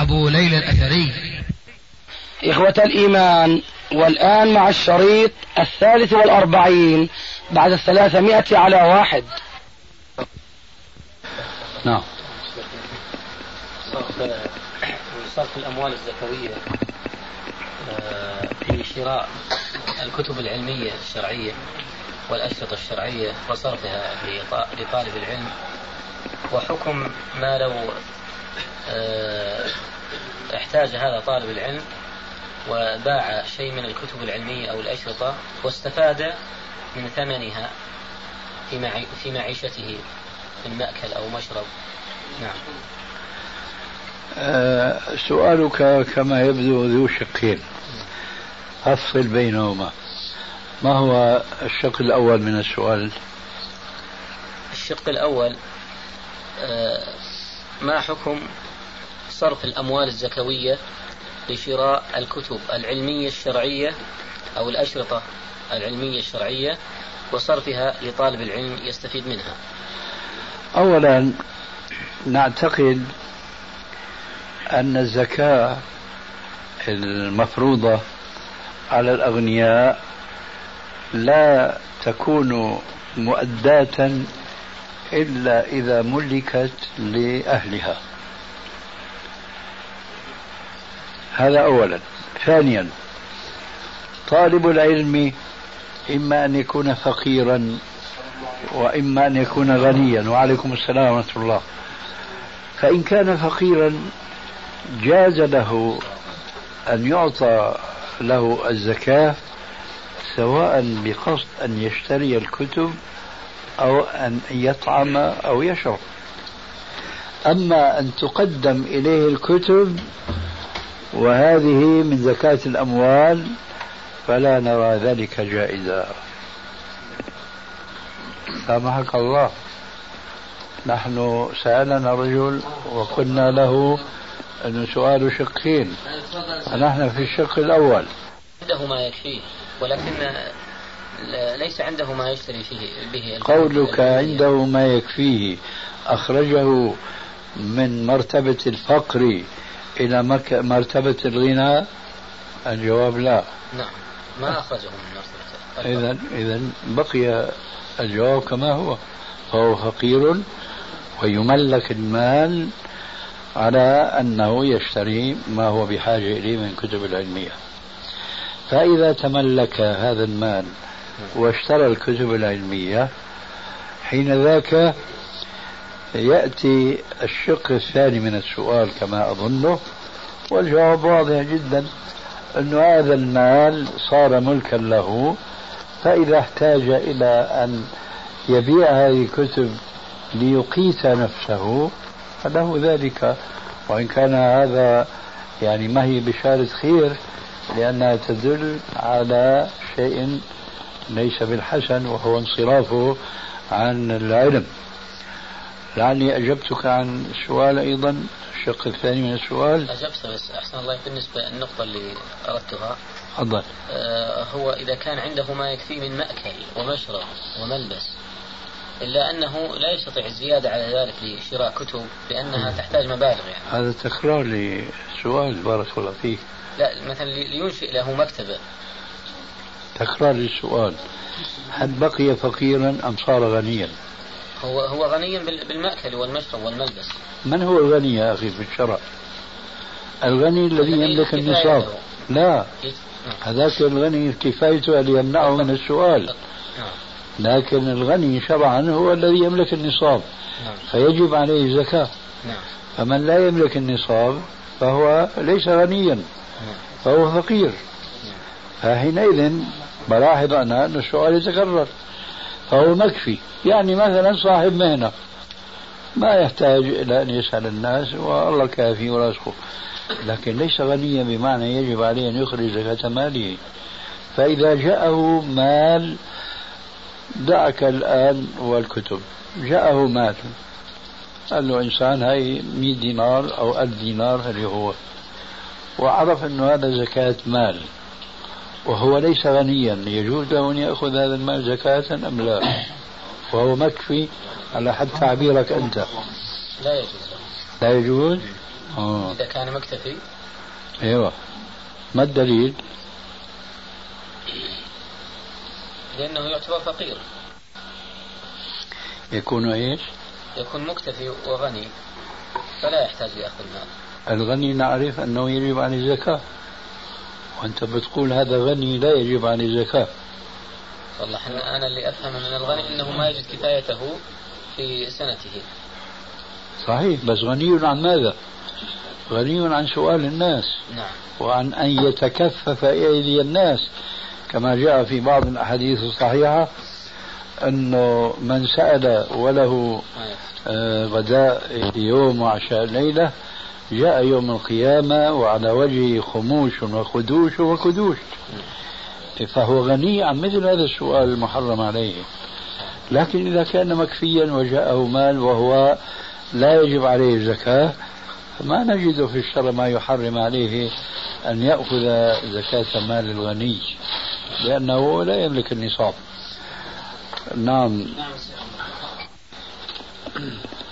أبو ليلى الأثري. إخوة الإيمان والآن مع الشريط الثالث والأربعين بعد الثلاثمائة على واحد. نعم. صرف صرف الأموال الزكوية آه، في شراء الكتب العلمية الشرعية والأشرطة الشرعية وصرفها لطالب العلم وحكم ما لو احتاج هذا طالب العلم وباع شيء من الكتب العلمية أو الأشرطة واستفاد من ثمنها في في معيشته من مأكل أو مشرب. نعم. أه سؤالك كما يبدو ذو شقين. أفصل بينهما. ما هو الشق الأول من السؤال؟ الشق الأول أه ما حكم صرف الأموال الزكوية لشراء الكتب العلمية الشرعية أو الأشرطة العلمية الشرعية وصرفها لطالب العلم يستفيد منها؟ أولا نعتقد أن الزكاة المفروضة على الأغنياء لا تكون مؤداة إلا إذا ملكت لأهلها. هذا أولا. ثانيا طالب العلم إما أن يكون فقيرا وإما أن يكون غنيا. وعليكم السلام ورحمة الله. فإن كان فقيرا جاز له أن يعطى له الزكاة سواء بقصد أن يشتري الكتب أو أن يطعم أو يشرب. أما أن تقدم إليه الكتب وهذه من زكاة الأموال فلا نرى ذلك جائزا. سامحك الله. نحن سألنا رجل وقلنا له أن سؤال شقين. ونحن في الشق الأول. ما يكفيه ولكن ليس عنده ما يشتري فيه به قولك عنده ما يكفيه. أخرجه من مرتبة الفقر إلى مرتبة الغنى؟ الجواب لا. نعم. ما أخرجه من مرتبة إذا إذا بقي الجواب كما هو. فهو فقير ويملك المال على أنه يشتري ما هو بحاجة إليه من كتب العلمية. فإذا تملك هذا المال واشترى الكتب العلمية. حين ذاك يأتي الشق الثاني من السؤال كما أظنه والجواب واضح جدا أن هذا المال صار ملكا له فإذا احتاج إلى أن يبيع هذه الكتب ليقيت نفسه فله ذلك. وإن كان هذا يعني ما هي بشارة خير لأنها تدل على شيء ليس بالحسن وهو انصرافه عن العلم. لعلي أجبتك عن السؤال أيضا الشق الثاني من السؤال. أجبت بس أحسن الله بالنسبة للنقطة اللي أردتها. تفضل. آه هو إذا كان عنده ما يكفيه من مأكل ومشرب وملبس إلا أنه لا يستطيع الزيادة على ذلك لشراء كتب لأنها تحتاج مبالغ يعني. هذا تكرار لسؤال بارك الله فيك. لا مثلا لينشئ له مكتبة. تكرار للسؤال هل بقي فقيرا أم صار غنيا؟ هو هو غني بالمأكل والمشرب والملبس من هو الغني يا أخي في الشرع؟ الغني الذي يملك النصاب. لا نعم. هذاك الغني كفايته أن يمنعه من السؤال. نعم. لكن الغني شرعا هو الذي يملك النصاب. نعم. فيجب عليه الزكاة فمن لا يملك النصاب فهو ليس غنيا. فهو فقير. فحينئذ بلاحظ أنا أن السؤال يتكرر فهو مكفي. يعني مثلا صاحب مهنة ما يحتاج إلى أن يسأل الناس والله كافي ورزقه لكن ليس غنيا بمعنى يجب عليه أن يخرج زكاة ماله. فإذا جاءه مال دعك الآن والكتب. جاءه مال قال له إنسان هاي 100 دينار أو 1000 دينار اللي هو. وعرف أنه هذا زكاة مال. وهو ليس غنيا يجوز له أن يأخذ هذا المال زكاة أم لا وهو مكفي على حد تعبيرك أنت لا يجوز لا يجوز آه. إذا كان مكتفي أيوه ما الدليل لأنه يعتبر فقير يكون إيش؟ يكون مكتفي وغني فلا يحتاج ياخذ المال. الغني نعرف أنه يجب عليه الزكاة. وانت بتقول هذا غني لا يجب عليه الزكاه. والله إحنا أنا اللي أفهم من الغني إنه ما يجد كفايته في سنته. صحيح بس غني عن ماذا؟ غني عن سؤال الناس. نعم. وعن أن يتكفف ايدي الناس كما جاء في بعض الأحاديث الصحيحة أنه من سأل وله آه، غداء يوم وعشاء ليلة جاء يوم القيامة وعلى وجهه خموش وخدوش وكدوش فهو غني عن مثل هذا السؤال المحرم عليه. لكن إذا كان مكفيا وجاءه مال وهو لا يجب عليه الزكاة فما نجد في الشرع ما يحرم عليه أن يأخذ زكاة مال الغني لأنه لا يملك النصاب. نعم.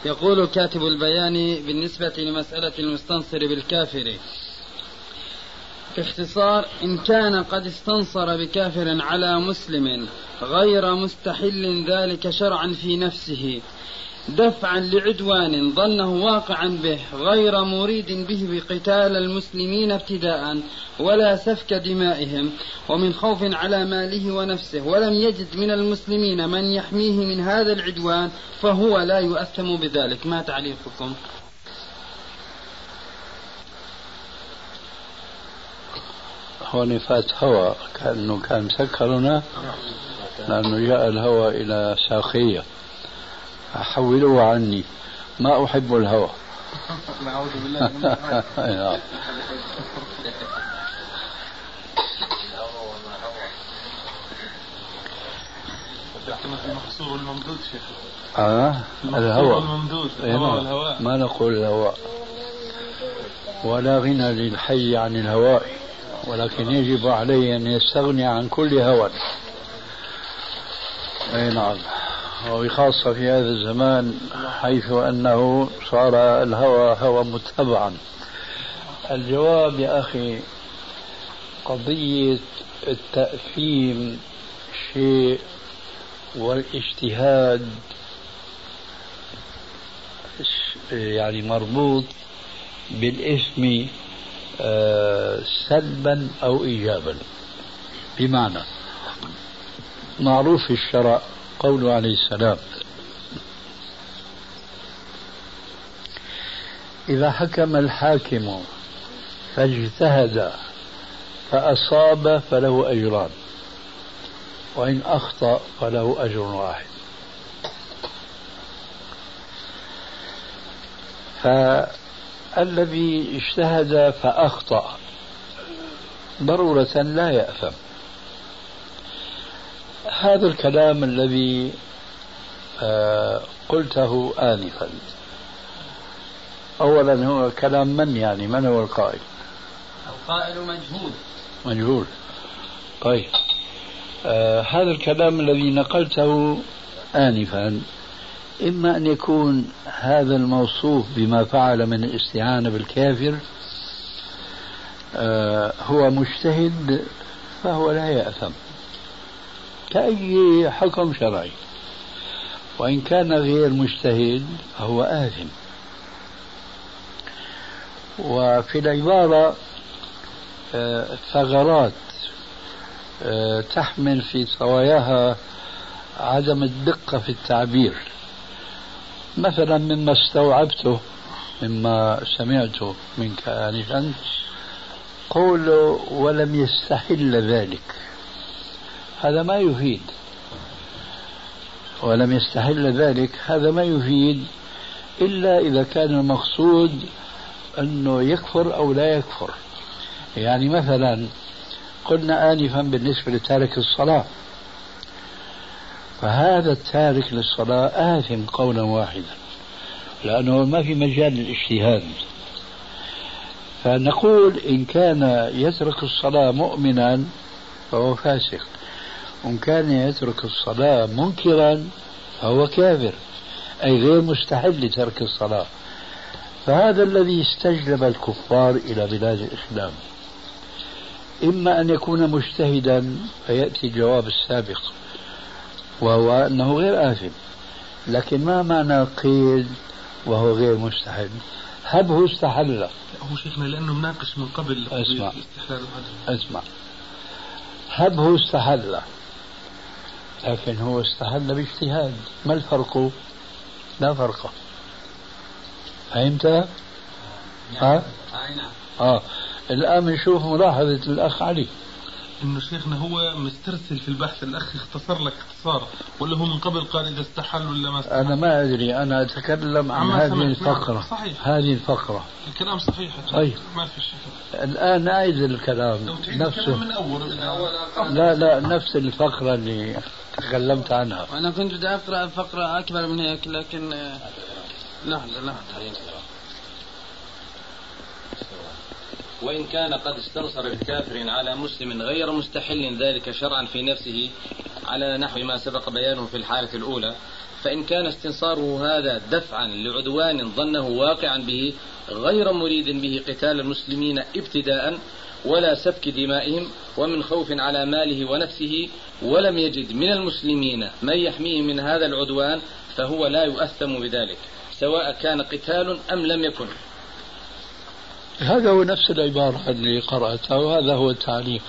يقول كاتب البيان بالنسبة لمسألة المستنصر بالكافر. باختصار إن كان قد استنصر بكافر على مسلم غير مستحل ذلك شرعا في نفسه. دفعا لعدوان ظنه واقعا به غير مريد به بقتال المسلمين ابتداء ولا سفك دمائهم ومن خوف على ماله ونفسه. ولم يجد من المسلمين من يحميه من هذا العدوان فهو لا يؤثم بذلك. ما تعليقكم؟ هون فات هواء كأنه كان مسكرنا لأنه جاء الهواء إلى ساقية حولوه عني. ما أحب الهوى. نعوذ بالله من المقصور الممدود شيخ. آه؟ الهواء الممدود الهواء الهواء ما نقول الهواء. ولا غنى للحي عن الهواء ولكن يجب عليه أن يستغني عن كل هوى. أي نعم. وبخاصة في هذا الزمان حيث أنه صار الهوى هوى متبعا. الجواب يا أخي قضية التأثيم شيء والاجتهاد يعني مربوط بالاسم آه، سلبا أو إيجابا. بمعنى معروف الشرع قوله عليه السلام. إذا حكم الحاكم فاجتهد فأصاب فله أجران وإن أخطأ فله أجر واحد. فالذي اجتهد فأخطأ ضرورة لا يأثم. هذا الكلام الذي آه، قلته آنفا. أولا هو كلام من يعني؟ من هو القائل؟ القائل مجهول. مجهول. طيب. آه هذا الكلام الذي نقلته آنفا إما أن يكون هذا الموصوف بما فعل من الاستعانة بالكافر آه هو مجتهد فهو لا يأثم. كأي حكم شرعي. وإن كان غير مجتهد فهو آثم. وفي العبارة آه، ثغرات آه، تحمل في طواياها عدم الدقة في التعبير. مثلا مما استوعبته مما سمعته منك آنفا قوله ولم يستحل ذلك. هذا ما يفيد. ولم يستحل ذلك هذا ما يفيد إلا إذا كان المقصود أنه يكفر أو لا يكفر. يعني مثلا قلنا آنفا بالنسبة لتارك الصلاة. فهذا التارك للصلاة آثم قولا واحدا لأنه ما في مجال للاجتهاد. فنقول إن كان يترك الصلاة مؤمنا فهو فاسق. وإن كان يترك الصلاة منكرا فهو كافر أي غير مستحل لترك الصلاة. فهذا الذي استجلب الكفار إلى بلاد الإسلام. إما أن يكون مجتهدا فيأتي الجواب السابق وهو أنه غير آثم لكن ما معنى قيد وهو غير مستحل هبه استحل. هو شيخنا لأنه مناقش من قبل أسمع. أسمع. هبه استحل. لكن هو استحل باجتهاد ما الفرق؟ لا فرق فهمت؟ ها؟ نعم آه الآن بنشوف ملاحظة الأخ علي انه شيخنا هو مسترسل في البحث الأخ اختصر لك اختصار ولا هو من قبل قال إذا استحل ولا ما استحل؟ أنا ما أدري أنا أتكلم عن هذه نعم، صحيح. هذه الفقرة. الكلام صحيح. طيب. ما في شيء الآن أعيد الكلام. نفسه. من أول إذا- لا لا نفس الفقرة اللي تكلمت عنها. أنا كنت بدي أقرأ فقرة أكبر من هيك لكن آه، لحظة وإن كان قد استنصر بكافر على مسلم غير مستحل ذلك شرعا في نفسه على نحو ما سبق بيانه في الحالة الأولى فإن كان استنصاره هذا دفعا لعدوان ظنه واقعا به غير مريد به قتال المسلمين ابتداء ولا سفك دمائهم ومن خوف على ماله ونفسه ولم يجد من المسلمين من يحميه من هذا العدوان فهو لا يؤثم بذلك سواء كان قتال أم لم يكن. هذا هو نفس العبارة اللي قرأتها وهذا هو التعليق.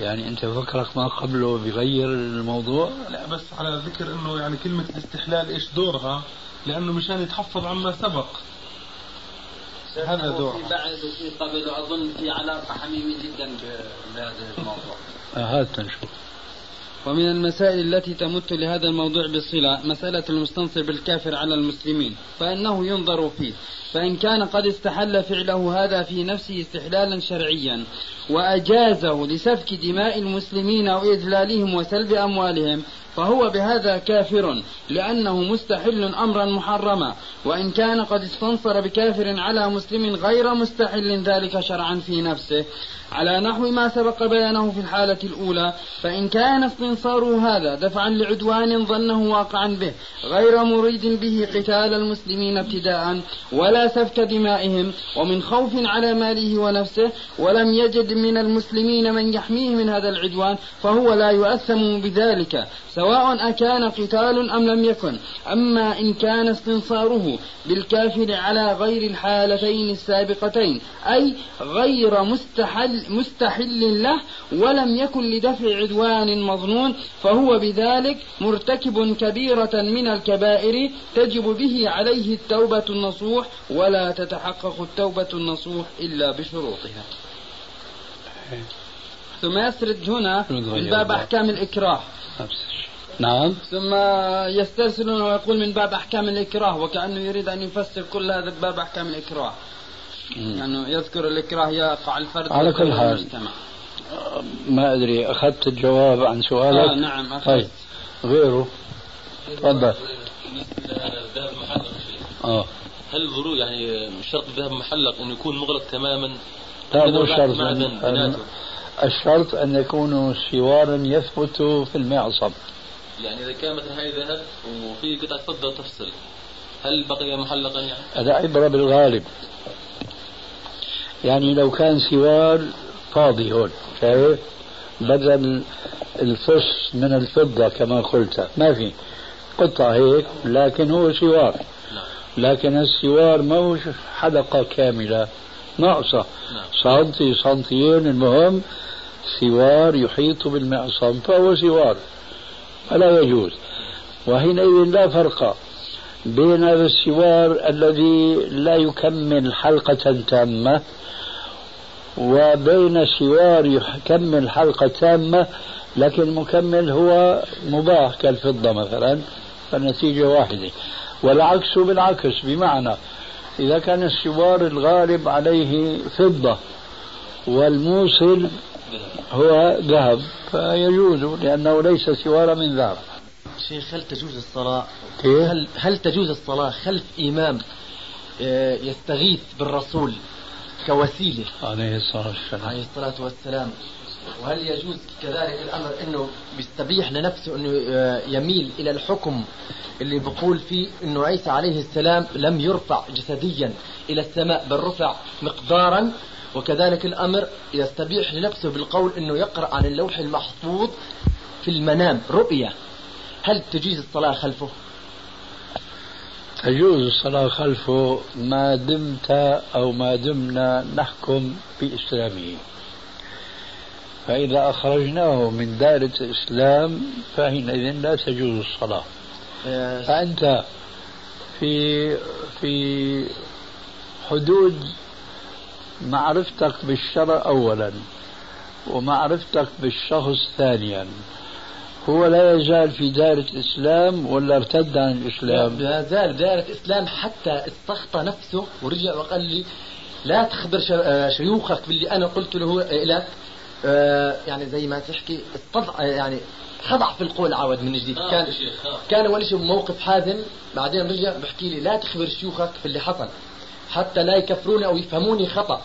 يعني أنت فكرك ما قبله بغير الموضوع؟ لا بس على ذكر إنه يعني كلمة الاستحلال إيش دورها؟ لأنه مشان يتحفظ عما سبق. هذا دور في بعد وفي قبل أظن في علاقة حميمة جدا بهذا الموضوع. آه، هات نشوف ومن المسائل التي تمت لهذا الموضوع بصلة مسألة المستنصر بالكافر على المسلمين فإنه ينظر فيه. فإن كان قد استحل فعله هذا في نفسه استحلالا شرعيا وأجازه لسفك دماء المسلمين وإذلالهم وسلب أموالهم فهو بهذا كافر لأنه مستحل أمرا محرما وإن كان قد استنصر بكافر على مسلم غير مستحل ذلك شرعا في نفسه. على نحو ما سبق بيانه في الحالة الأولى فإن كان استنصاره هذا دفعا لعدوان ظنه واقعا به غير مريد به قتال المسلمين ابتداء ولا سفك دمائهم ومن خوف على ماله ونفسه ولم يجد من المسلمين من يحميه من هذا العدوان فهو لا يؤثم بذلك. سواء أكان قتال أم لم يكن أما إن كان استنصاره بالكافر على غير الحالتين السابقتين أي غير مستحل, مستحل له ولم يكن لدفع عدوان مظنون فهو بذلك مرتكب كبيرة من الكبائر تجب به عليه التوبة النصوح ولا تتحقق التوبة النصوح إلا بشروطها. ثم يسرد هنا من باب أحكام الإكراه. الشيء نعم ثم يسترسل ويقول من باب أحكام الإكراه وكأنه يريد أن يفسر كل هذا بباب أحكام الإكراه يعني يذكر الإكراه يقع الفرد على كل حال. المجتمع. ما أدري أخذت الجواب عن سؤالك آه نعم أخذت. طيب غيره تفضل الذهب. آه هل الغلو يعني شرط الذهب محلق انه يكون مغلق تماما لا مو شرط أن-. الشرط أن يكونوا سوارا يثبت في المعصم يعني إذا كان مثلا هاي ذهب وفي قطعه فضه تفصل. هل بقي محلقا يعني؟ العبرة بالغالب يعني لو كان سوار فاضي هون شايف بدل الفص من الفضة كما قلت. ما في قطعة هيك لكن هو سوار. لكن السوار ما هو حلقة كاملة ناقصة. نعم. سنتي سنتيين المهم سوار يحيط بالمعصم فهو سوار. فلا يجوز. وحينئذ لا فرق بين السوار الذي لا يكمل حلقة تامة وبين سوار يكمل حلقة تامة لكن المكمل هو مباح كالفضة مثلا فالنتيجة واحدة. والعكس بالعكس بمعنى إذا كان السوار الغالب عليه فضة والموصل هو ذهب فيجوز لأنه ليس سوار من ذهب. شيخ هل تجوز الصلاة؟ كيف؟ هل, هل تجوز الصلاة خلف إمام آه، يستغيث بالرسول كوسيلة؟ عليه الصلاة والسلام. عليه الصلاة والسلام. وهل يجوز كذلك الأمر أنه بيستبيح لنفسه أنه آه، يميل إلى الحكم اللي بقول فيه أنه عيسى عليه السلام لم يرفع جسديا إلى السماء بل رفع مقدارا وكذلك الأمر يستبيح لنفسه بالقول أنه يقرأ عن اللوح المحفوظ في المنام رؤية. هل تجيز الصلاة خلفه؟ تجوز الصلاة خلفه ما دمت أو ما دمنا نحكم بإسلامه. فإذا أخرجناه من دائرة الإسلام فحينئذ لا تجوز الصلاة. فأنت في في حدود معرفتك بالشرع أولا ومعرفتك بالشخص ثانيا. هو لا يزال في دائرة الإسلام ولا ارتد عن الإسلام؟ لا زال دائرة الإسلام حتى استخطى نفسه ورجع وقال لي لا تخبر آه، شيوخك باللي أنا قلت له لك آه، يعني زي ما تحكي استضع آه، يعني خضع في القول عاود من جديد. كان كان اول شيء موقف حازم بعدين رجع بحكي لي لا تخبر شيوخك في اللي حصل. حتى لا يكفروني أو يفهموني خطأ.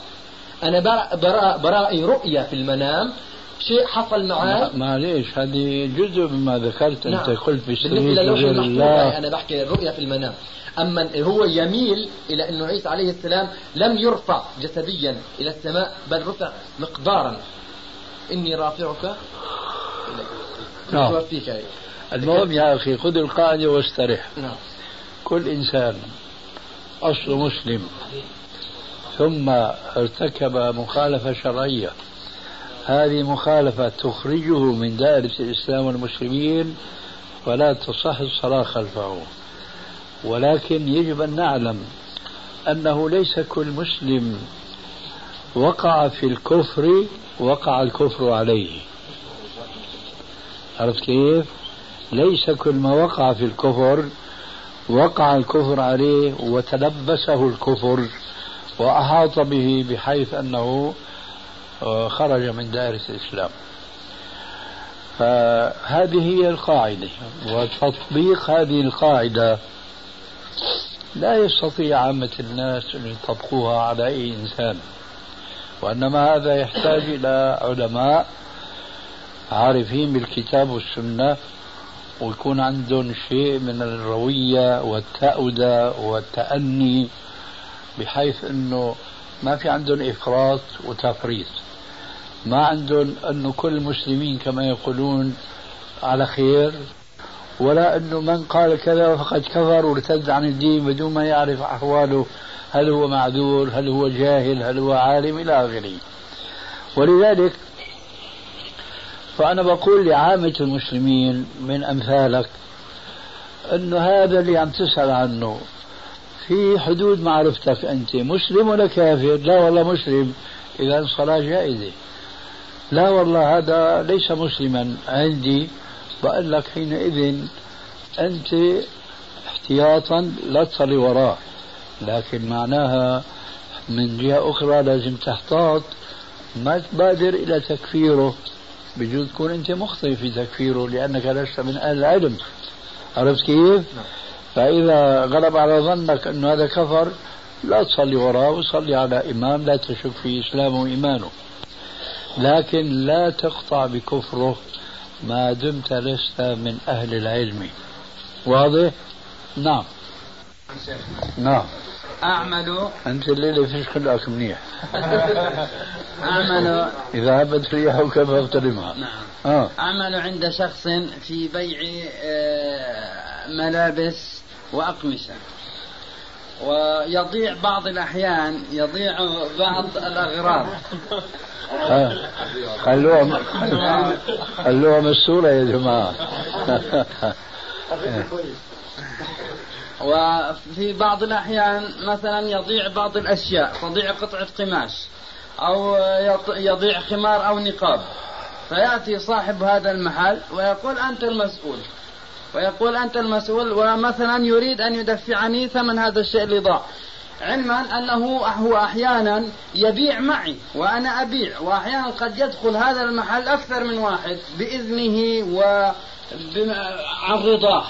أنا برا برائي رؤيا في المنام. شيء حصل معي معليش هذه جزء مما ذكرت نعم. انت قلت بالنسبة غير الله أنا بحكي الرؤيا في المنام. أما هو يميل إلى انه عيسى عليه السلام لم يرفع جسديا إلى السماء بل رفع مقدارا. إني رافعك نعم. المهم يا أخي خذ القاعدة واسترح نعم. كل إنسان اصله مسلم. ثم ارتكب مخالفة شرعية. هذه مخالفة تخرجه من دائرة الإسلام والمسلمين فلا تصح الصلاة خلفه. ولكن يجب أن نعلم أنه ليس كل مسلم وقع في الكفر وقع الكفر عليه. عرفت كيف؟ ليس كل ما وقع في الكفر وقع الكفر عليه وتلبسه الكفر وأحاط به بحيث أنه خرج من دائرة الإسلام. فهذه هي القاعدة وتطبيق هذه القاعدة لا يستطيع عامة الناس أن يطبقوها على أي إنسان وإنما هذا يحتاج إلى علماء عارفين بالكتاب والسنة ويكون عندهم شيء من الروية والتأودة والتأني بحيث أنه ما في عندهم إفراط وتفريط. ما عندهم أنه كل المسلمين كما يقولون على خير ولا أنه من قال كذا فقد كفر وارتد عن الدين بدون ما يعرف أحواله هل هو معذور هل هو جاهل هل هو عالم إلى آخره. ولذلك فأنا بقول لعامة المسلمين من أمثالك أنه هذا اللي عم تسأل عنه في حدود معرفتك أنت مسلم ولا كافر؟ لا والله مسلم إذا الصلاة جائزة. لا والله هذا ليس مسلما عندي بقول لك حينئذ أنت احتياطا لا تصلي وراه لكن معناها من جهة أخرى لازم تحتاط ما تبادر إلى تكفيره. بجوز تكون أنت مخطئ في تكفيره لأنك لست من أهل العلم. عرفت كيف؟ فإذا غلب على ظنك أن هذا كفر لا تصلي وراه وصلي على إمام لا تشك في إسلامه وإيمانه. لكن لا تقطع بكفره ما دمت لست من أهل العلم. واضح؟ نعم. نعم. أعمل. أنت الليلة فيش خلقك منيح أعمل. إذا هبت ريحك فاغتنمها نعم. آه. أعمل عند شخص في بيع آه، ملابس وأقمشة. ويضيع بعض الأحيان يضيع بعض الأغراض. خلوها خلوها مسؤولة يا جماعة. وفي بعض الأحيان مثلا يضيع بعض الأشياء تضيع قطعة قماش أو يضيع خمار أو نقاب. فيأتي صاحب هذا المحل ويقول أنت المسؤول. ويقول أنت المسؤول ومثلا يريد أن يدفعني ثمن هذا الشيء اللي ضاع. علما أنه هو أحيانا يبيع معي وأنا أبيع وأحيانا قد يدخل هذا المحل أكثر من واحد بإذنه وعن رضاه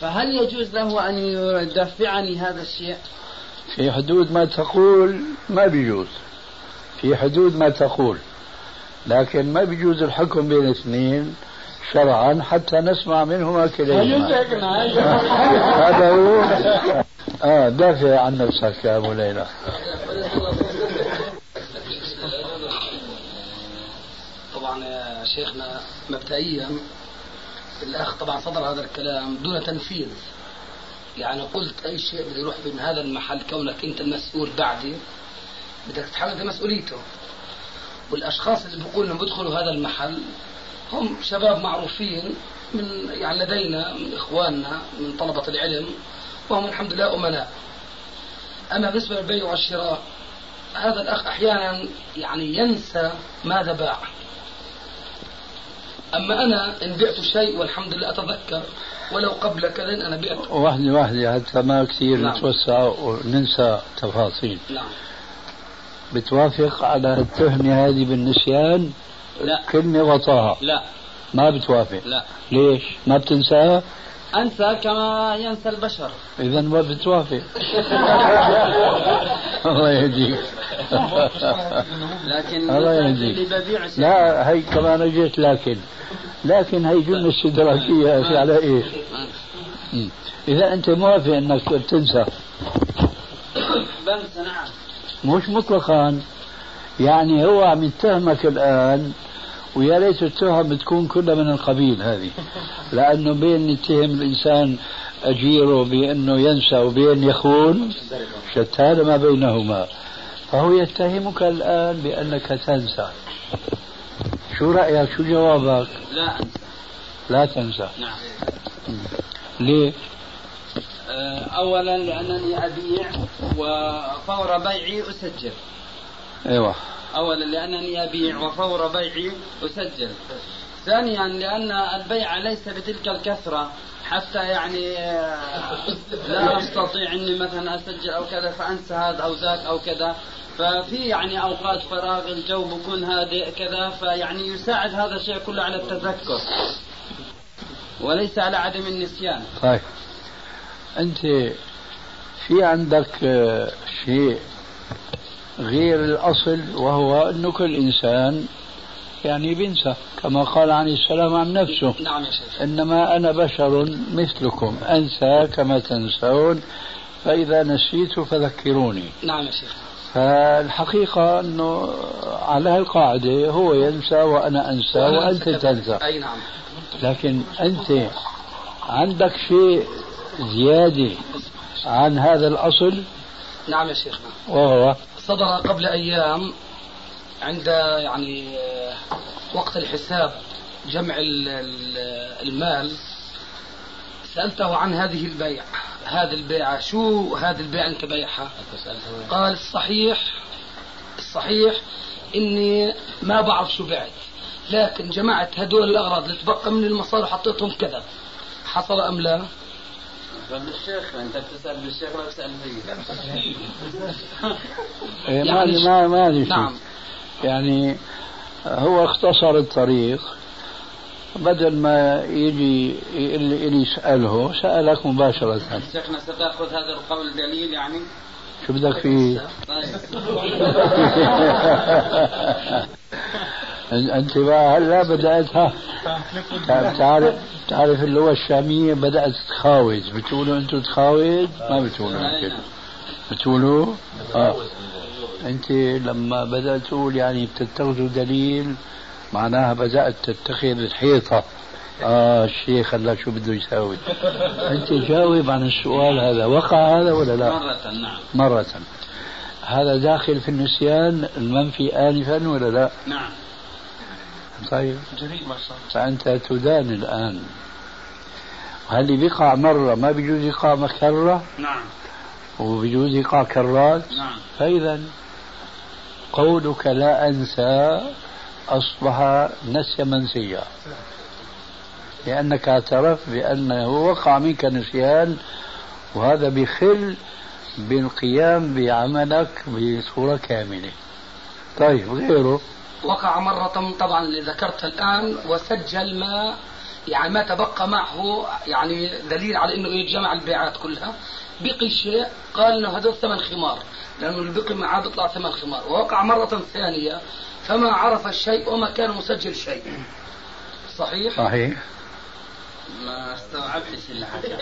فهل يجوز له أن يدفعني هذا الشيء؟ في حدود ما تقول ما بيجوز. في حدود ما تقول. لكن ما بيجوز الحكم بين اثنين شرعا حتى نسمع منهما كليهما هذا هو. آه دافع عن نفسك يا أبو ليلى. طبعا يا شيخنا مبدئيا الأخ طبعا صدر هذا الكلام دون تنفيذ. يعني قلت أي شيء بده يروح من هذا المحل كونك أنت المسؤول بعدي بدك تتحمل مسؤوليته. والأشخاص اللي بيقولوا إنهم بيدخلوا هذا المحل هم شباب معروفين من يعني لدينا من إخواننا من طلبة العلم وهم الحمد لله أمناء. أما بالنسبة للبيع والشراء هذا الأخ أحيانا يعني ينسى ماذا باع. أما أنا إن بعت شيء والحمد لله أتذكر ولو قبل كذا أنا بعت واحدة واحدة حتى ما كثير نعم. نتوسع وننسى تفاصيل. نعم. بتوافق على التهمة هذه بالنسيان؟ لا. كلمة غطاها لا. ما بتوافق. لا. ليش؟ ما بتنساها؟ أنسى كما ينسى البشر. إذا ما بتوافق الله يهديك. لكن الله يهديك. لا هي كمان اجت لكن لكن هي جملة استدراكية يا أخي على إيش؟ مم. إذا أنت موافق أنك تنسى. بنسى نعم. مش مطلقا. يعني هو عم يتهمك الآن ويا ريت التهم تكون كلها من القبيل هذه. لأنه بين يتهم الإنسان أجيره بأنه ينسى وبين يخون شتان ما بينهما. فهو يتهمك الآن بأنك تنسى. شو رأيك؟ شو جوابك؟ لا أنسى. لا تنسى. نعم. ليه؟ آه، أولا لأنني أبيع وفور بيعي أسجل. أيوه. أولا لأنني أبيع وفور بيعي أسجل. ثانيا لأن البيع ليس بتلك الكثرة. حتى يعني آه، لا أستطيع أني مثلا أسجل أو كذا فأنسى هذا أو ذاك أو كذا. ففي يعني أوقات فراغ الجو بكون هادئ كذا فيعني يساعد هذا الشيء كله على التذكر. وليس على عدم النسيان. طيب. أنت في عندك آه، شيء غير الأصل وهو أنه كل إنسان يعني بينسى كما قال عليه السلام عن نفسه. نعم يا شيخ. إنما أنا بشر مثلكم أنسى كما تنسون فإذا نسيت فذكروني. نعم يا شيخ. فالحقيقة أنه على هالقاعدة هو ينسى وأنا أنسى وأنت تنسى. أي نعم. لكن أنت عندك شيء زيادة عن هذا الأصل؟ نعم يا شيخنا وهو صدر قبل أيام عند يعني وقت الحساب جمع ال- ال- المال سألته عن هذه البيع هذه البيعة شو هذه البيعة أنت بيعها قال الصحيح الصحيح إني ما بعرف شو بعت لكن جمعت هدول الأغراض اللي تبقى من المصاري وحطيتهم كذا حصل أم لا؟ بالشيخ أنت بتسأل بالشيخ ما بتسأل فيه ما يعني ما ما. نعم. يعني هو اختصر الطريق. بدل ما يجي اللي اللي يسأله سألك مباشرة. شيخنا ستأخذ هذا القول دليل يعني؟ شو بدك فيه؟ انت بقى هلا بدات ها تعرف تعرف اللغة الشامية بدأت تخاوز بتقولوا أنتم تخاوز ما بتقولوا هيك بتقولوا؟ آه. انت لما بدأت تقول يعني بتتخذوا دليل معناها بدأت تتخذ الحيطة. آه الشيخ هلا شو بده يساوي. انت جاوب عن السؤال هذا. وقع هذا ولا لا؟ مرة نعم. مرة. هذا داخل في النسيان المنفي آنفا ولا لا؟ نعم. طيب. جميل ما الله فأنت تدان الآن. هل بيقع مرة ما بيجوز يقع كرة نعم. وبيجوز يقع كرات؟ نعم. فإذا قولك لا أنسى أصبح نسي منسيا. لأنك اعترفت بأنه وقع منك نسيان وهذا بخل بالقيام بعملك بصورة كاملة. طيب غيره. وقع مرة طبعا اللي ذكرت الآن وسجل ما يعني ما تبقى معه يعني دليل على إنه يجمع البيعات كلها بقي شيء قال إنه هذول ثمن خمار لأنه اللي بقي معاه بيطلع ثمن خمار ووقع مرة ثانية فما عرف الشيء وما كان مسجل شيء صحيح؟ صحيح ما استوعبتش اللي حكى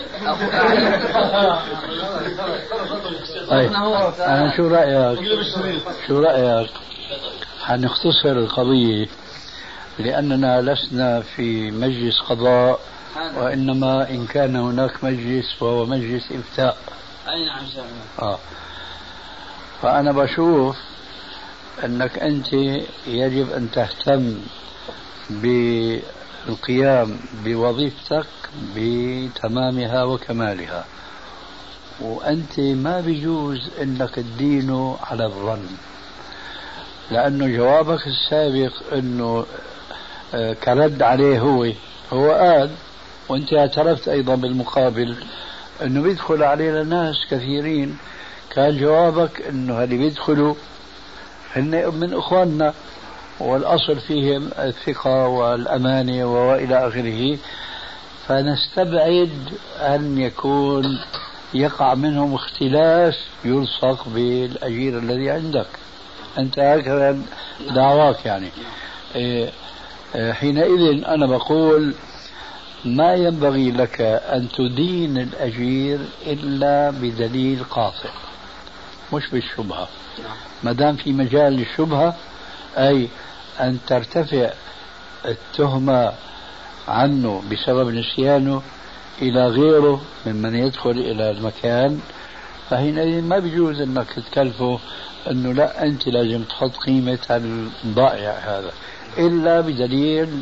طيب أنا شو رأيك؟ شو رأيك؟ حنختصر القضية لأننا لسنا في مجلس قضاء وإنما إن كان هناك مجلس فهو مجلس إفتاء. أي نعم آه. فأنا بشوف أنك أنت يجب أن تهتم بالقيام بوظيفتك بتمامها وكمالها. وأنت ما بيجوز أنك تدينه على الظن. لأنه جوابك السابق أنه آه، كرد عليه هو. هو قال وأنت اعترفت أيضا بالمقابل أنه بيدخل علينا ناس كثيرين. كان جوابك أنه اللي بيدخلوا؟ هن من إخواننا والأصل فيهم الثقة والأمانة وإلى آخره. فنستبعد أن يكون يقع منهم اختلاس يلصق بالأجير الذي عندك. أنت هكذا دعواك يعني. إيه، إيه، حينئذ أنا بقول ما ينبغي لك أن تدين الأجير إلا بدليل قاطع مش بالشبهة. ما دام في مجال للشبهة أي أن ترتفع التهمة عنه بسبب نسيانه إلى غيره ممن يدخل إلى المكان فحينئذ ما بيجوز أنك تكلفه أنه لا أنت لازم تحط قيمة الضائع هذا إلا بدليل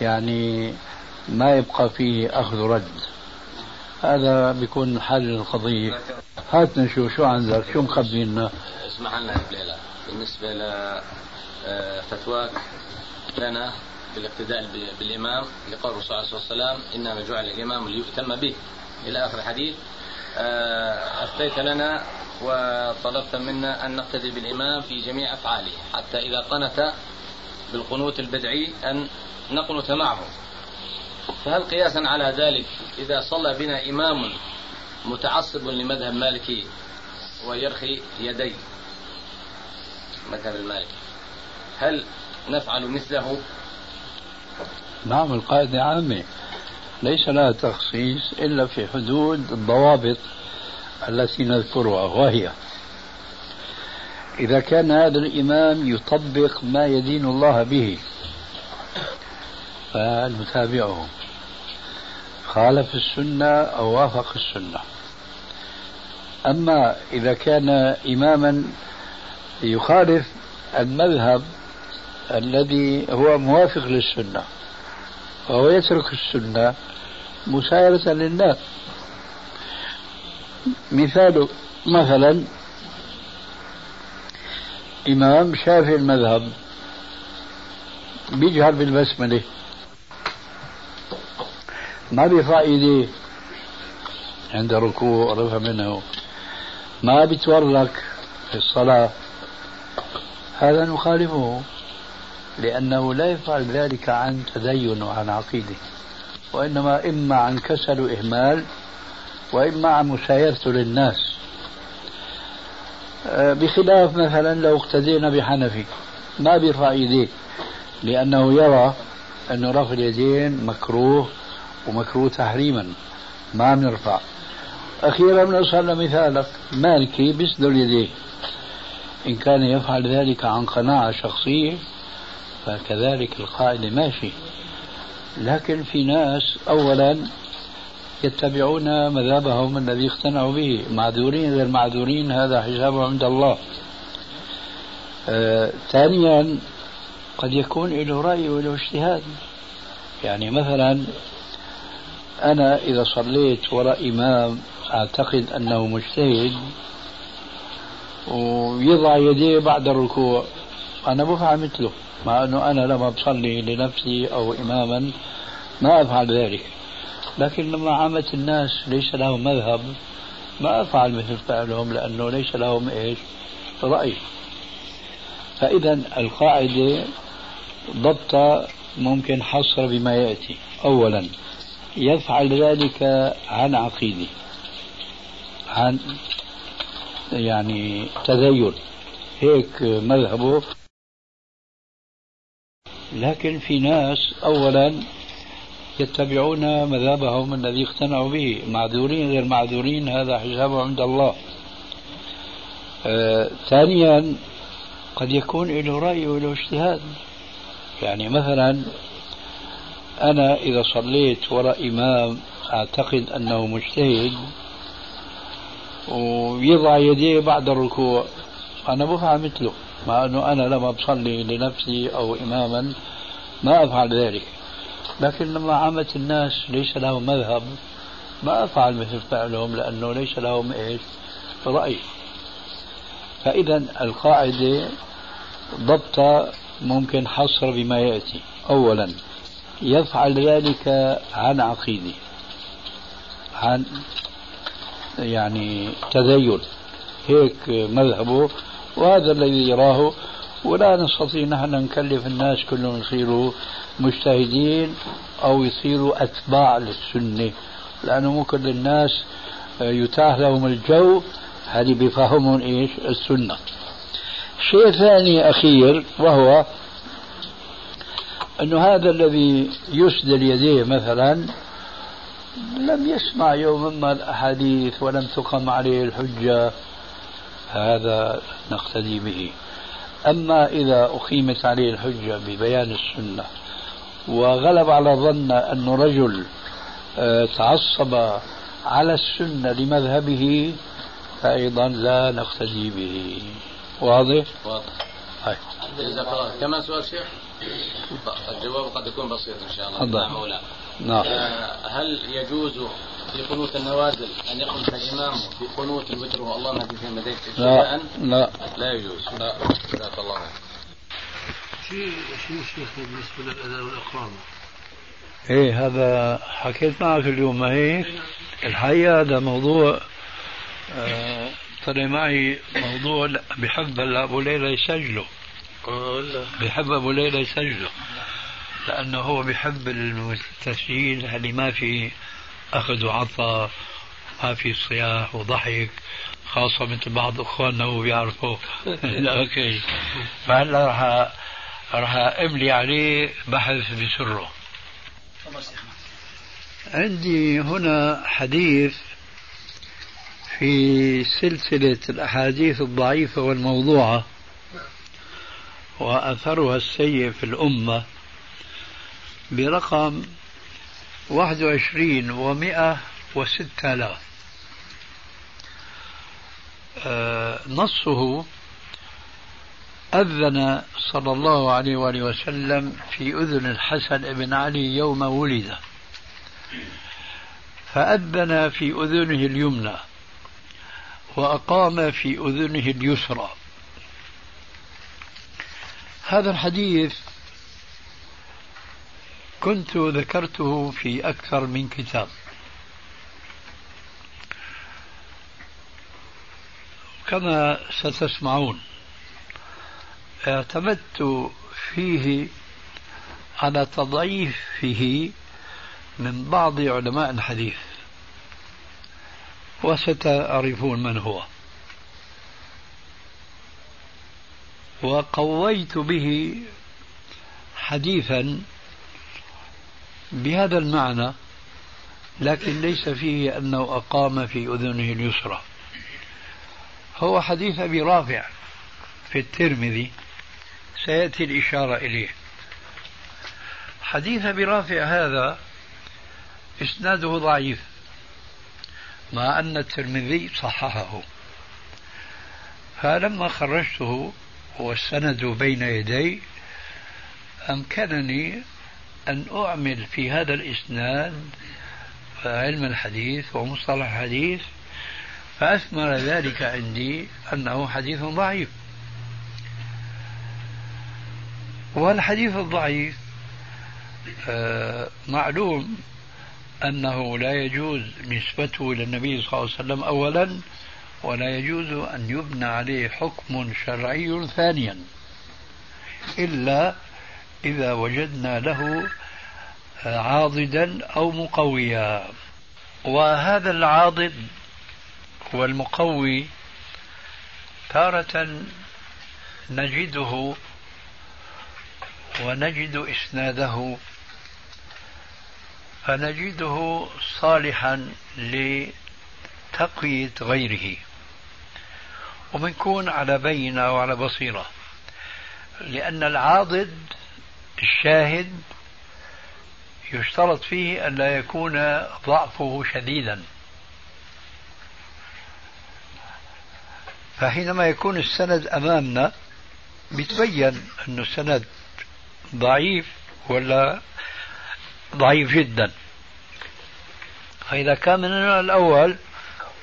يعني ما يبقى فيه أخذ رد هذا بيكون حل القضية هات نشوف شو عندك؟ شو مخبينا؟ اسمح لنا يا بليلة بالنسبة لفتواك لنا بالاقتداء بالإمام لقول الرسول عليه الصلاة والسلام إنما جعل الإمام ليؤتم به. إلى آخر الحديث. آه، أفتيت لنا وطلبت منا أن نقتدي بالإمام في جميع أفعاله حتى إذا قنت بالقنوت البدعي أن نقنت معه. فهل قياسا على ذلك إذا صلى بنا إمام متعصب لمذهب مالكي ويرخي يديه؟ مذهب المالكي. هل نفعل مثله؟ نعم القاعدة عامة. ليس لها تخصيص إلا في حدود الضوابط التي نذكرها وهي إذا كان هذا الإمام يطبق ما يدين الله به فنتابعه خالف السنة أو وافق السنة. أما إذا كان إماما يخالف المذهب الذي هو موافق للسنة وهو يترك السنة مسايرة للناس مثال مثلا إمام شافعي المذهب بيجهر بالبسملة. ما بيرفع عند ركوع رفع منه. ما بيتورك في الصلاة. هذا نخالفه. لأنه لا يفعل ذلك عن تدين وعن عقيدة وإنما إما عن كسل وإهمال وإما عن مسايرته للناس. آه، بخلاف مثلا لو اقتدينا بحنفي ما بيرفع يديه لأنه يرى أن رفع اليدين مكروه ومكروه تحريما ما بنرفع أخيرا بنوصل لمثالك مالكي بيسدل يديه. إن كان يفعل ذلك عن قناعة شخصية فكذلك القاعدة ماشي لكن في ناس أولا يتبعون مذهبهم الذي اقتنعوا به. معذورين غير معذورين هذا حسابهم عند الله. آه، ثانيا قد يكون له رأي وله اجتهاد. يعني مثلا أنا إذا صليت وراء إمام أعتقد أنه مجتهد ويضع يديه بعد الركوع أنا بفعل مثله. مع أنه أنا لما بصلي لنفسي أو إماما ما أفعل ذلك. لكن لما عامة الناس ليس لهم مذهب ما أفعل مثل فعلهم لأنه ليس لهم إيش؟ رأي. فإذا القاعدة ضبط ممكن حصر بما يأتي. أولا يفعل ذلك عن عقيدة عن يعني تذيل. هيك مذهبه. لكن في ناس أولا يتبعون مذهبهم الذي اقتنعوا به. معذورين غير معذورين هذا حسابه عند الله. آه ثانيا قد يكون له رأي وله اجتهاد. يعني مثلا أنا إذا صليت وراء إمام أعتقد أنه مجتهد ويضع يديه بعد الركوع أنا بفعل مثله. مع أنه أنا لما بصلي لنفسي أو إماما ما أفعل ذلك. لكن لما عامة الناس ليس لهم مذهب ما أفعل مثل فعلهم لأنه ليس لهم إيش؟ رأي. فإذا القاعدة ضبط ممكن حصر بما يأتي. أولا يفعل ذلك عن عقيدة عن يعني تذيل. هيك مذهبه وهذا الذي يراه ولا نستطيع نحن نكلف الناس كلهم يصيروا مجتهدين أو يصيروا أتباع للسنة. لأنه مو كل الناس يتاح لهم الجو. هذه بفهمهم إيش؟ السنة. شيء ثاني أخير وهو أنه هذا الذي يسدل يديه مثلا لم يسمع يوما ما الأحاديث ولم تقم عليه الحجة. هذا نقتدي به. أما إذا أقيمت عليه الحجة ببيان السنة وغلب على ظن أنه رجل آه، تعصب على السنة لمذهبه فأيضا لا نقتدي به. واضح؟ واضح. هاي جزاك الله كمان سؤال شيخ؟ الجواب قد يكون بسيط إن شاء الله. نعم نعم. آه، هل يجوز في قنوت النوازل أن يقنت الإمام في قنوت الوتر والله ما في هديت لا لا. لا يجوز. لا. جزاك الله خير. شيء شيء شيخ بالنسبة للأذان والإقامة. إيه هذا حكيت معك اليوم ما هيك الحقيقة هذا موضوع آه، طلع معي موضوع بحب هلا أبو ليلى يسجله. بحب أبو ليلى يسجله. لأنه هو بحب التسجيل اللي ما في أخذ وعطاء ما في صياح وضحك خاصة مثل بعض أخواننا هو بيعرفوا أوكي. فهلا راح راح أملي عليه بحث بسره. عندي هنا حديث في سلسلة الأحاديث الضعيفة والموضوعة وأثرها السيء في الأمة برقم واحد وعشرين ومائة وستة آلاف. آه، نصه أذن صلى الله عليه وآله وسلم في أذن الحسن بن علي يوم ولد فأذن في أذنه اليمنى وأقام في أذنه اليسرى. هذا الحديث كنت ذكرته في أكثر من كتاب. كما ستسمعون اعتمدت فيه على تضعيفه من بعض علماء الحديث وستعرفون من هو. وقويت به حديثا بهذا المعنى لكن ليس فيه أنه أقام في أذنه اليسرى. هو حديث أبي رافع في الترمذي سيأتي الإشارة إليه. حديث أبي رافع هذا إسناده ضعيف مع أن الترمذي صححه. فلما خرجته والسند بين يدي أمكنني أن أعمل في هذا الإسناد علم الحديث ومصطلح الحديث فأثمر ذلك عندي أنه حديث ضعيف. والحديث الضعيف آه، معلوم أنه لا يجوز نسبته إلى النبي صلى الله عليه وسلم أولا ولا يجوز أن يبنى عليه حكم شرعي ثانيا إلا إذا وجدنا له عاضدا أو مقويا. وهذا العاضد والمقوي تارة نجده ونجد إسناده. فنجده صالحا لتقوية غيره. وبنكون على بينة وعلى بصيرة. لأن العاضد الشاهد يشترط فيه أن لا يكون ضعفه شديدا. فحينما يكون السند أمامنا بيتبين أن السند ضعيف ولا ضعيف جدا. فإذا كان من الأول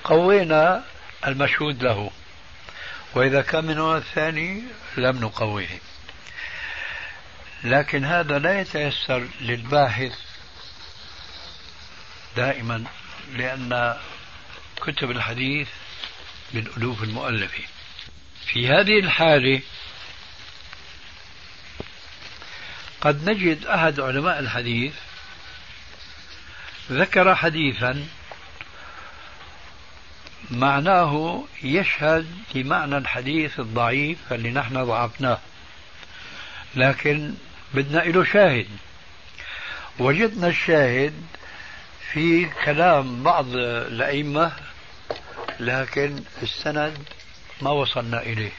قوينا المشهود له وإذا كان من الثاني لم نقويه. لكن هذا لا يتيسر للباحث دائما لأن كتب الحديث من ألوف المؤلفين. في هذه الحالة قد نجد أحد علماء الحديث ذكر حديثا معناه يشهد لمعنى الحديث الضعيف اللي نحن ضعفناه. لكن بدنا له شاهد. وجدنا الشاهد في كلام بعض الأئمة لكن السند ما وصلنا إليه.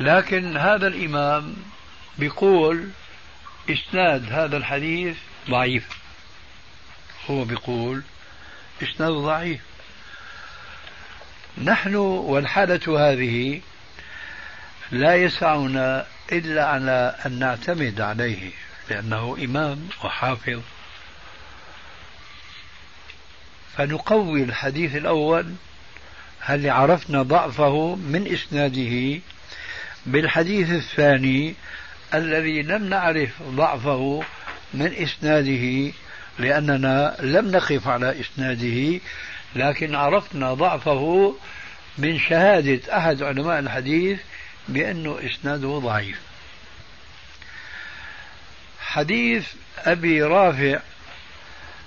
لكن هذا الإمام بيقول إسناد هذا الحديث ضعيف. هو بيقول إسناد ضعيف. نحن والحالة هذه لا يسعنا إلا على أن نعتمد عليه لأنه إمام وحافظ. فنقوي الحديث الأول هل عرفنا ضعفه من إسناده؟ بالحديث الثاني الذي لم نعرف ضعفه من إسناده لأننا لم نقف على إسناده لكن عرفنا ضعفه من شهادة أحد علماء الحديث بأنه إسناده ضعيف. حديث أبي رافع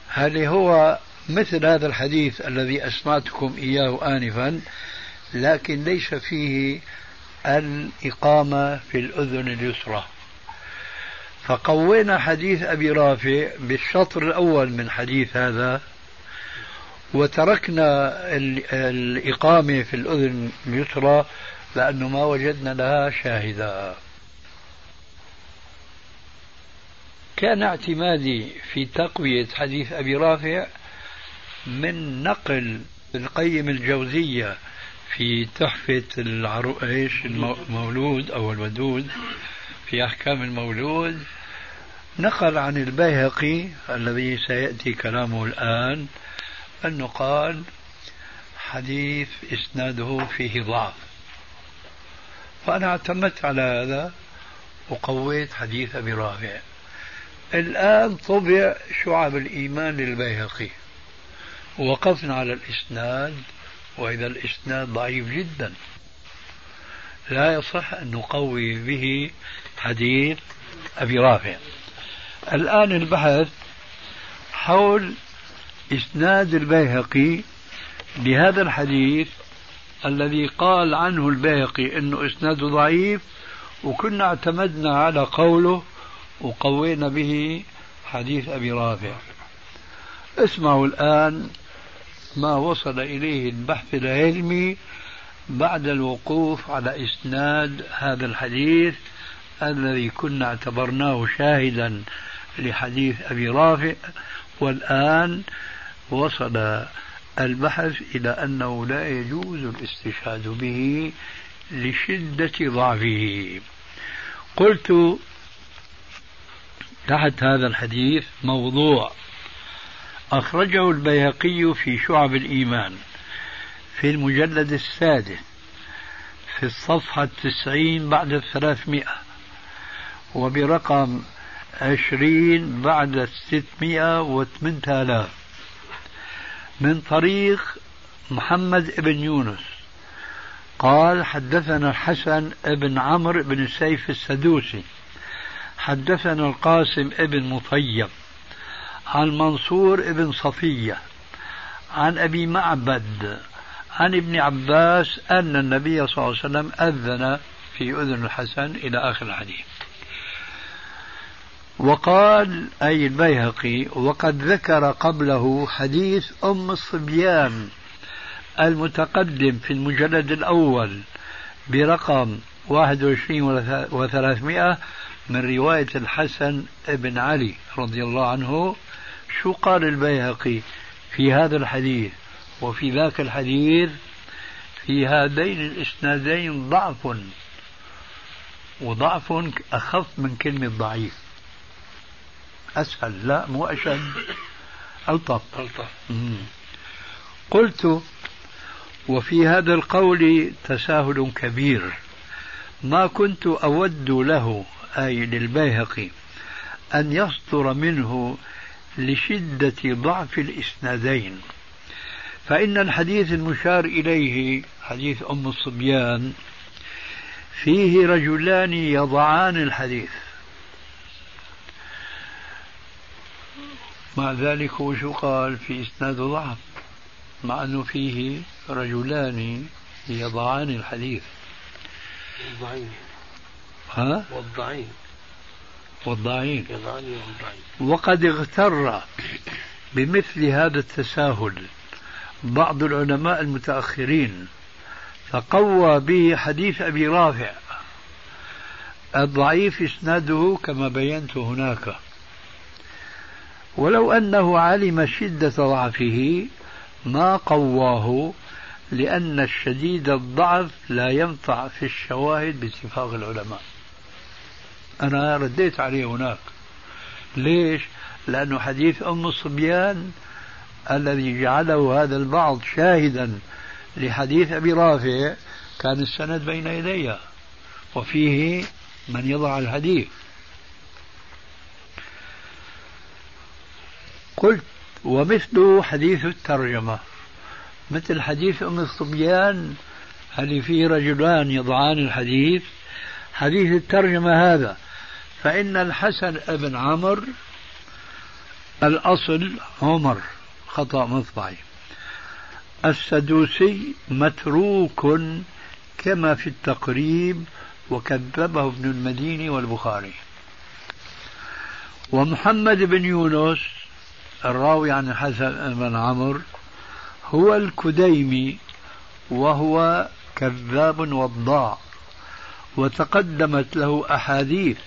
هل هو مثل هذا الحديث الذي أسمعتكم إياه آنفا؟ لكن ليس فيه الإقامة في الأذن اليسرى. فقوينا حديث أبي رافع بالشطر الأول من حديث هذا وتركنا الإقامة في الأذن اليسرى لأنه ما وجدنا لها شاهدا. كان اعتمادي في تقوية حديث أبي رافع من نقل القيم الجوزية في تحفة العرو... إيش؟ المولود أو الودود في أحكام المولود. نقل عن البيهقي الذي سيأتي كلامه الآن أنه قال حديث إسناده فيه ضعف. فأنا اعتمدت على هذا وقويت حديث أبي رافع. الآن طبع شعب الإيمان للبيهقي وقفنا على الإسناد وإذا الإسناد ضعيف جدا. لا يصح أن نقوي به حديث أبي رافع. الآن البحث حول إسناد البيهقي لهذا الحديث الذي قال عنه البيهقي أنه إسناده ضعيف وكنا اعتمدنا على قوله وقوينا به حديث أبي رافع. اسمعوا الآن ما وصل إليه البحث العلمي بعد الوقوف على إسناد هذا الحديث الذي كنا اعتبرناه شاهدا لحديث أبي رافع والآن وصل البحث إلى أنه لا يجوز الاستشهاد به لشدة ضعفه. قلت تحت هذا الحديث موضوع. أخرجه البيهقي في شعب الإيمان في المجلد السادس في الصفحة التسعين بعد الثلاثمائة وبرقم عشرين بعد الستمائة وثمانية آلاف. من طريق محمد بن يونس. قال حدثنا الحسن بن عمرو بن السيف السدوسي. حدثنا القاسم بن مطيب. عن منصور بن صفية. عن أبي معبد. عن ابن عباس أن النبي صلى الله عليه وسلم أذن في أذن الحسن إلى آخر الحديث. وقال أي البيهقي وقد ذكر قبله حديث أم الصبيان المتقدم في المجلد الأول برقم 21 و300 من رواية الحسن بن علي رضي الله عنه. شو قال البيهقي في هذا الحديث؟ وفي ذاك الحديث في هذين الإسنادين ضعف وضعف أخف من كلمة ضعيف. أسهل لا مو أشد. ألطف. ألطف. قلت وفي هذا القول تساهل كبير. ما كنت أود له أي للبيهقي أن يصدر منه لشدة ضعف الإسنادين. فإن الحديث المشار إليه حديث أم الصبيان فيه رجلان يضعان الحديث. مع ذلك هو شو قال في إسناد ضعف؟ مع أنه فيه رجلان يضعان الحديث. والضعين. ها؟ والضعين. والضعين. يضعان والضعين. وقد اغتر بمثل هذا التساهل بعض العلماء المتأخرين فقوى به حديث أبي رافع. الضعيف إسناده كما بينت هناك. ولو أنه علم شدة ضعفه ما قواه لأن الشديد الضعف لا ينفع في الشواهد باتفاق العلماء. أنا رديت عليه هناك. ليش؟ لأنه حديث أم الصبيان الذي جعله هذا البعض شاهدا لحديث أبي رافع كان السند بين يدي وفيه من يضع الحديث. قلت ومثله حديث الترجمة مثل حديث أم الصبيان هل فيه رجلان يضعان الحديث. حديث الترجمة هذا فإن الحسن بن عمر الأصل عمر خطأ مطبعي. السدوسي متروك كما في التقريب وكذبه ابن المديني والبخاري. ومحمد بن يونس الراوي عن الحسن بن عمرو هو الكديمي وهو كذاب وضاع وتقدمت له أحاديث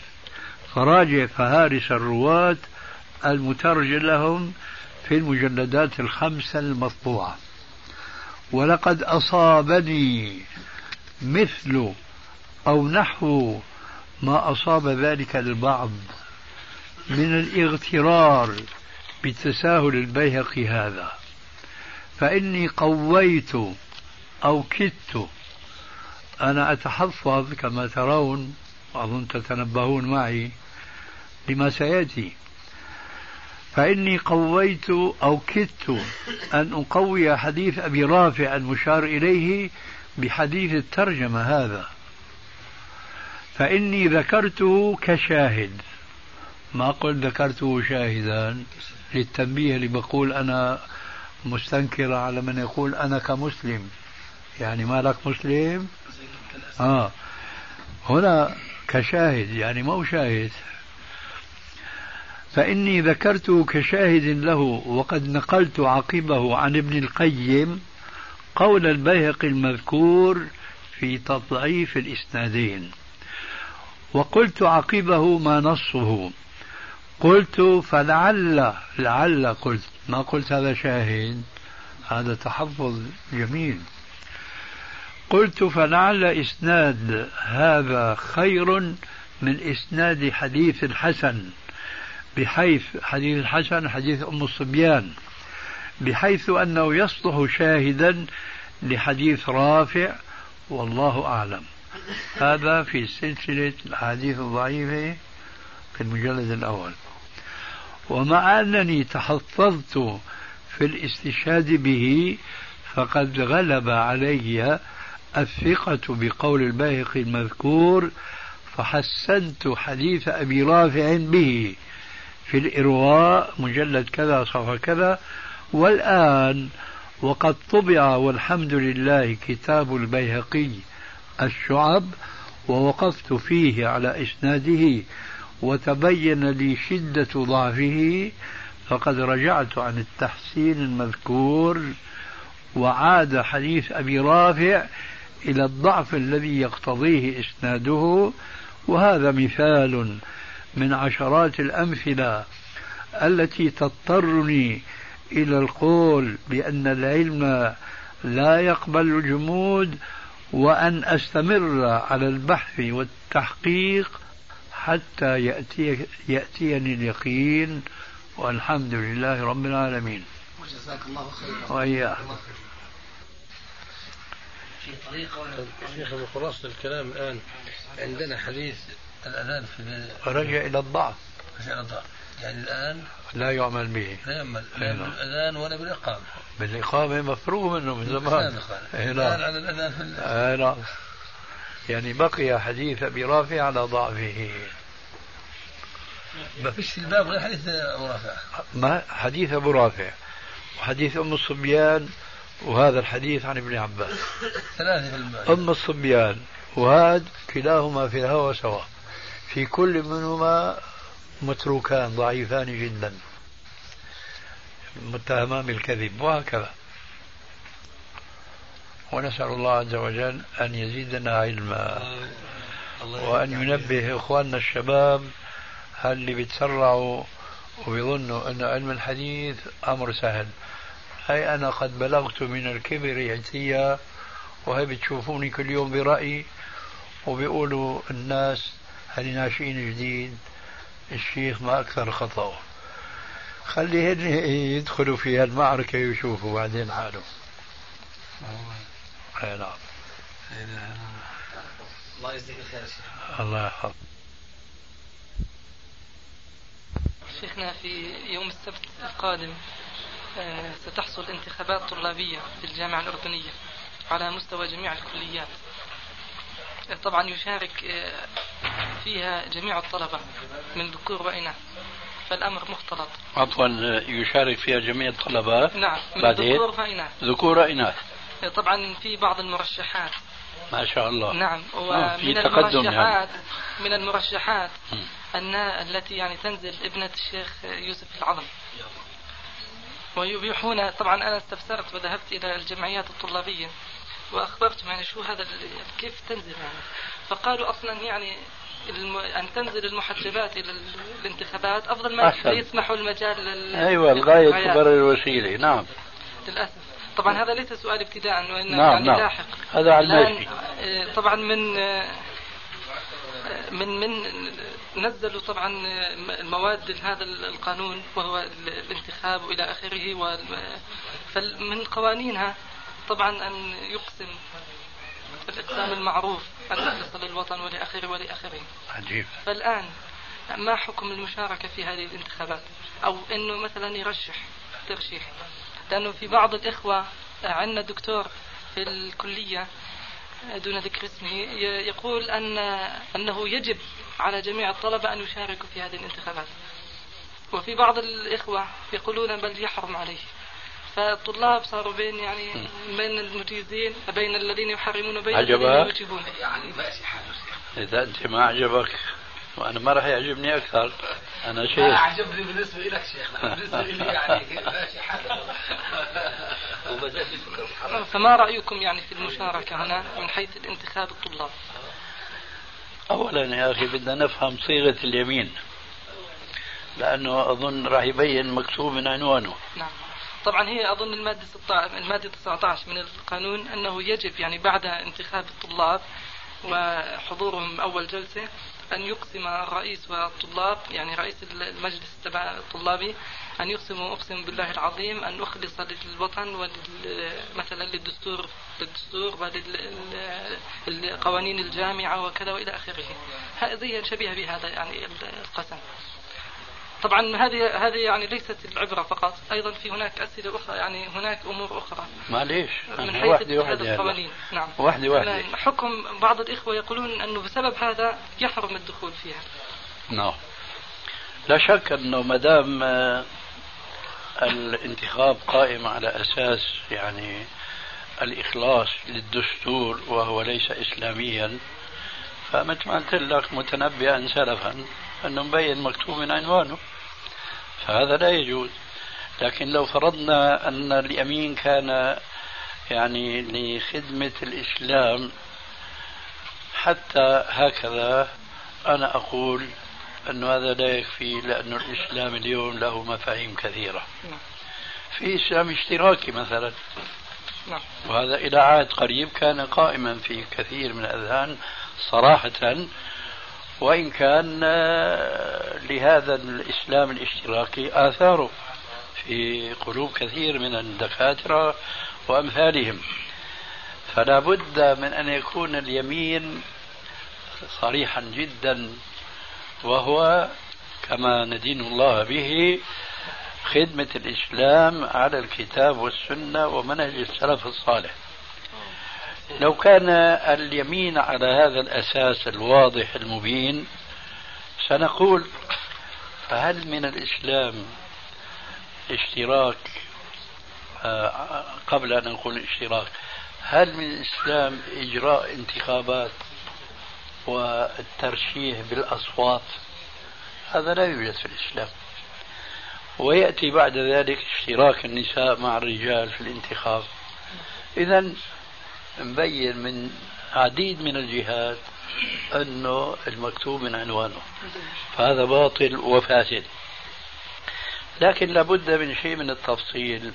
فراجع فهارس الرواة المترجم لهم في المجلدات الخمسة المطبوعة. ولقد أصابني مثل أو نحو ما أصاب ذلك البعض من الاغترار بتساهل البيهقي هذا. فإني قويت أو كدت. أنا أتحفظ كما ترون أظن تتنبهون معي لما سيأتي. فإني قويت أو كدت أن أقوي حديث أبي رافع المشار إليه بحديث الترجمة هذا. فإني ذكرته كشاهد. ما قلت ذكرته شاهدا للتنبيه اللي بقول أنا مستنكر على من يقول أنا كمسلم. يعني ما لك مسلم؟ آه. هنا كشاهد يعني مو شاهد. فإني ذكرته كشاهد له وقد نقلت عقبه عن ابن القيم قول البيهقي المذكور في تضعيف الإسنادين. وقلت عقبه ما نصه. قلت فلعل لعل قلت. ما قلت هذا شاهد هذا تحفظ جميل. قلت فلعل إسناد هذا خير من إسناد حديث الحسن بحيث حديث الحسن حديث أم الصبيان بحيث أنه يصلح شاهدا لحديث رافع والله أعلم. هذا في سلسلة الأحاديث الضعيفة. في المجلد الأول. ومع أنني تحفظت في الاستشهاد به فقد غلب علي الثقة بقول الباهقي المذكور فحسنت حديث أبي رافع به في الإرواء مجلد كذا صفحة كذا. والآن وقد طبع والحمد لله كتاب البيهقي الشعب ووقفت فيه على إسناده. وتبين لي شدة ضعفه فقد رجعت عن التحسين المذكور وعاد حديث أبي رافع إلى الضعف الذي يقتضيه إسناده. وهذا مثال من عشرات الأمثلة التي تضطرني إلى القول بأن العلم لا يقبل الجمود وأن أستمر على البحث والتحقيق حتى يأتي يأتيني اليقين والحمد لله رب العالمين. جزاك الله خيرا. وإياك. في طريقة ولا شيخ بخلاصة الكلام الآن عندنا حديث الأذان في رجع إلى الضعف. في الأضاء يعني الآن لا يعمل به. لا يعمل. لا نعم. بالأذان ولا بالإقامة. بالإقامة مفروغ منه من زمان. إيه الآن نعم على الأذان في نعم يعني بقي حديث أبي رافع على ضعفه. ما فيش في الباب غير حديث أبو رافع. ما؟ حديث أبو رافع. وحديث أم الصبيان وهذا الحديث عن ابن عباس. ثلاثة في الباب. أم الصبيان وهذا كلاهما في الهوى سواء في كل منهما متروكان ضعيفان جدا. متهمان بالكذب وهكذا. ونسأل الله عز وجل أن يزيدنا علما. وأن ينبه إخواننا الشباب اللي بيتسرعوا وبيظنوا أن علم الحديث أمر سهل. هاي أنا قد بلغت من الكبر عتيا وهي بتشوفوني كل يوم برأيي وبيقولوا الناس هل ناشئين جديد الشيخ ما أكثر خطأه خليهن يدخلوا في هالمعركة ويشوفوا بعدين حالهم أي نعم. الله يجزيك الخير يا شيخ. الله يحفظ شيخنا في يوم السبت القادم آه، ستحصل انتخابات طلابية في الجامعة الأردنية على مستوى جميع الكليات. آه، طبعا يشارك آه، فيها جميع الطلبة من ذكور وإناث فالأمر مختلط. عفوا يشارك فيها جميع الطلبة؟ نعم من بعدين؟ ذكور وإناث. ذكور إناث آه، طبعا في بعض المرشحات ما شاء الله نعم آه، ومن تقدم المرشحات من المرشحات. أن التي يعني تنزل ابنة الشيخ يوسف العظم ويبيحون طبعا أنا استفسرت وذهبت إلى الجمعيات الطلابية وأخبرتهم يعني شو هذا كيف تنزل يعني فقالوا أصلا يعني. أن تنزل المحجبات إلى ال- الانتخابات أفضل ما. يسمحوا المجال لل... أيوة الغاية. تبرر الوسيلة نعم للأسف طبعا هذا ليس سؤال ابتداء وإنما نعم، يعني نعم. لاحق. هذا على. آه، طبعا من آه، من من نزلوا طبعا المواد هذا القانون وهو الانتخاب والى آخره فمن قوانينها طبعا أن يقسم الإقسام المعروف ان يخلص للوطن ولآخره ولآخره. عجيب. فالآن ما حكم المشاركة في هذه الانتخابات؟ أو إنه مثلا يرشح ترشيح. لأنه في بعض الإخوة عندنا دكتور في الكلية دون ذكر اسمه يقول أن أنه يجب على جميع الطلبة أن يشاركوا في هذه الانتخابات. وفي بعض الإخوة يقولون بل يحرم عليه. فالطلاب صاروا بين يعني بين المجيزين بين الذين يحرمون وبين الذين؟ يوجبون يعني ماشي حاله إذا أنت ما عجبك. وأنا ما راح يعجبني أكثر. أنا لا شيخ أعجبني بالنسبة لك شيخنا بالنسبة لي يعني ماشي حرام. فما رأيكم يعني في المشاركة هنا من حيث الانتخاب الطلاب؟ أولا يا أخي بدنا نفهم صيغة اليمين. لأنه أظن راح يبين مكتوب من عنوانه. نعم. طبعا هي أظن المادة 16 المادة 19 من القانون أنه يجب يعني بعد انتخاب الطلاب وحضورهم أول جلسة أن يقسم الرئيس والطلاب يعني رئيس المجلس تبع الطلابي أن يقسم أقسم بالله العظيم أن أخلص للوطن مثلا للدستور للدستور ولقوانين الجامعة وكذا وإلى آخره. هذه شبيهة بهذا يعني القسم. طبعا هذه هذه يعني ليست العبرة فقط، أيضا في هناك أسئلة أخرى يعني هناك أمور أخرى. معليش من حيث وحدي وحدي القوانين، نعم. وحدي وحدي حكم بعض الإخوة يقولون أنه بسبب هذا يحرم الدخول فيها. نعم لا شك أنه ما دام آه، الانتخاب قائم على أساس يعني الإخلاص للدستور وهو ليس اسلاميا فمثل ما قلت لك متنبئا سلفا أنه مبين مكتوب من عنوانه فهذا لا يجوز لكن لو فرضنا أن اليمين كان يعني لخدمة الإسلام حتى هكذا أنا أقول أن هذا لا يكفي لأن الإسلام اليوم له مفاهيم كثيرة نعم. في إسلام اشتراكي مثلا نعم. وهذا إلى عهد قريب كان قائما في كثير من الأذهان صراحة وإن كان آه، لهذا الإسلام الاشتراكي آثاره في قلوب كثير من الدكاترة وأمثالهم. فلا بد من أن يكون اليمين صريحا جدا وهو كما ندين الله به خدمة الإسلام على الكتاب والسنة ومنهج السلف الصالح. لو كان اليمين على هذا الأساس الواضح المبين سنقول فهل من الإسلام اشتراك آه، قبل أن نقول اشتراك هل من الإسلام إجراء انتخابات والترشيح بالأصوات؟ هذا لا يوجد في الإسلام. ويأتي بعد ذلك اشتراك النساء مع الرجال في الانتخاب. إذا مبين من عديد من الجهات أنه المكتوب من عنوانه. فهذا باطل وفاسد. لكن لابد من شيء من التفصيل.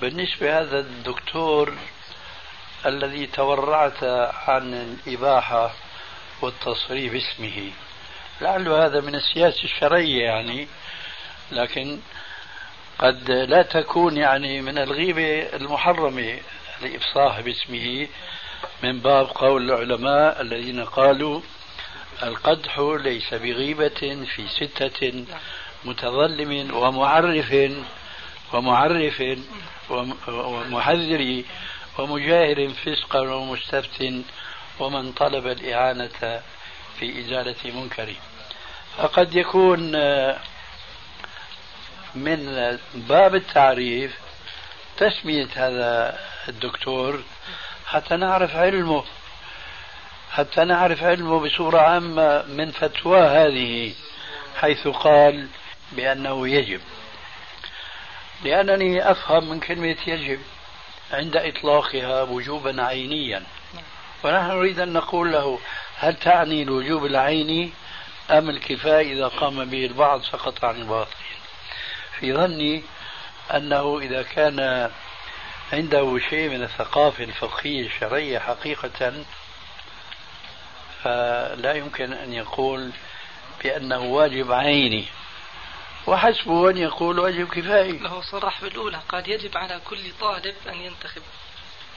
بالنسبة هذا الدكتور الذي تورعت عن الإباحة والتصريف اسمه. لعل هذا من السياسة الشرعية يعني. لكن قد لا تكون يعني من الغيبة المحرمة. لإفصاح باسمه من باب قول العلماء الذين قالوا القدح ليس بغيبة في ستة متظلم ومعرف ومعرف ومحذر ومجاهر فسقا ومستفت ومن طلب الإعانة في إزالة منكر. فقد يكون من باب التعريف تسمية هذا الدكتور حتى نعرف علمه حتى نعرف علمه بصورة عامة من فتوى هذه حيث قال بأنه يجب. لأنني أفهم من كلمة يجب عند إطلاقها وجوبا عينيا. ونحن نريد أن نقول له هل تعني الوجوب العيني أم الكفاية إذا قام به البعض؟ سقط عن الباطل. في ظني أنه إذا كان عنده شيء من الثقافة الفقهية الشرعية حقيقة فلا يمكن أن يقول بأنه واجب عيني. وحسبه أن يقول واجب كفائي. له صرح بالأولى قال يجب على كل طالب أن ينتخب.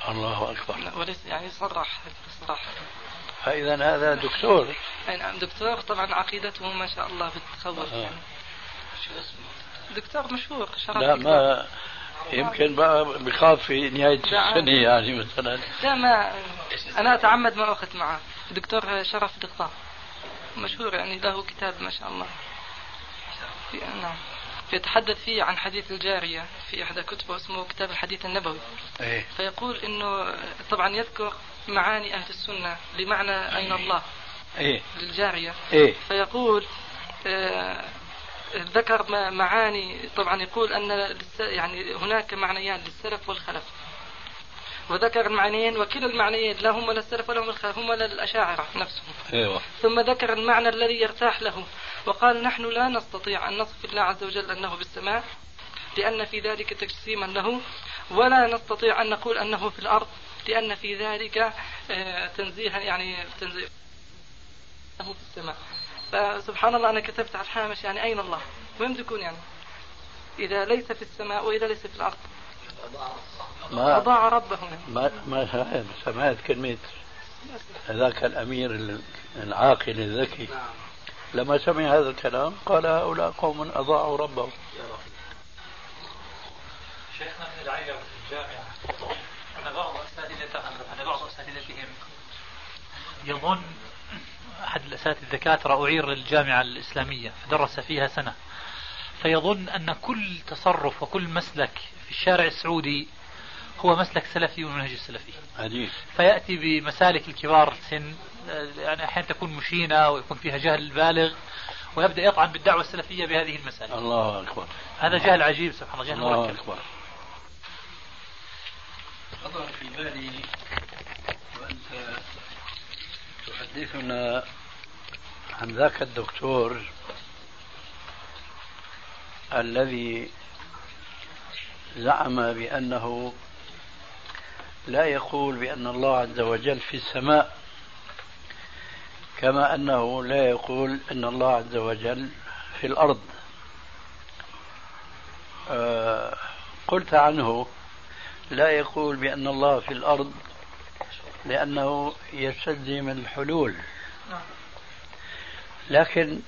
الله أكبر. وليس يعني صرح صراحة. فإذا هذا دكتور. أي نعم دكتور. طبعا عقيدته ما شاء الله بتخوف آه. يعني دكتور مشهور شرف لا ما يمكن بقى بخاف في نهاية السنة يعني مثلا. لا ما أنا أتعمد ما أخذ معه. دكتور شرف دقاق مشهور يعني له كتاب ما شاء الله. في نعم. يتحدث فيه عن حديث الجارية في إحدى كتبه اسمه كتاب الحديث النبوي. إيه؟ فيقول أنه طبعا يذكر معاني أهل السنة بمعنى أين الله إيه؟ للجارية. إيه؟ فيقول آه ذكر معاني. طبعا يقول أن يعني هناك معنيان للسلف والخلف. وذكر المعنيين وكلا المعنيين لا هم للسلف ولا هم للخلف هم للأشاعرة نفسهم. أيوة. ثم ذكر المعنى الذي يرتاح له وقال نحن لا نستطيع أن نصف الله عز وجل أنه بالسماء لأن في ذلك تجسيما له. ولا نستطيع أن نقول أنه في الأرض لأن في ذلك آه، تنزيها يعني تنزيه أنه في السماء. فسبحان الله أنا كتبت على الحامش يعني أين الله؟ وين بده يكون يعني؟ إذا ليس في السماء وإذا ليس في الأرض. ما أضاع ربه هنا ما ما سمعت كلمة ذاك الأمير العاقل الذكي. لما سمع هذا الكلام قال هؤلاء قوم أضاعوا ربهم. شيخنا من العائلة في الجامعة أن بعض أساتذتهم أن بعض أساتذتهم يظن أحد الأساتذة الدكاترة أعير للجامعة الإسلامية فدرس فيها سنة. فيظن أن كل تصرف وكل مسلك في الشارع السعودي هو مسلك سلفي ومنهج السلفي. عجيب. فيأتي بمسالك الكبار السن يعني أحيانا تكون مشينة ويكون فيها جهل بالغ ويبدأ يطعن بالدعوة السلفية بهذه المسالك. الله أكبر. هذا جهل عجيب سبحان الله جهل الله مركب. أكبر. خطر في بالي وأنت تحدثنا عن ذاك الدكتور الذي زعم بأنه لا يقول بأن الله عز وجل في السماء كما أنه لا يقول أن الله عز وجل في الأرض. آه قلت عنه لا يقول بأن الله في الأرض لأنه يستلزم الحلول. لكن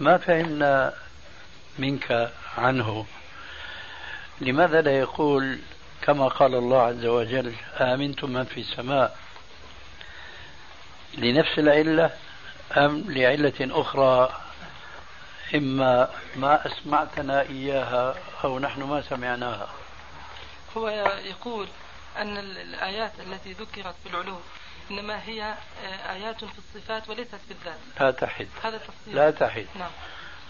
ما فهمنا منك عنه. لماذا لا يقول كما قال الله عز وجل آمنتم من في السماء؟ لنفس العلة أم لعلة أخرى؟ إما ما أسمعتنا إياها أو نحن ما سمعناها. هو يقول أن الآيات التي ذكرت في العلو إنما هي آيات في الصفات وليست في الذات. لا تحد هذا تفصيل. لا تحد نعم.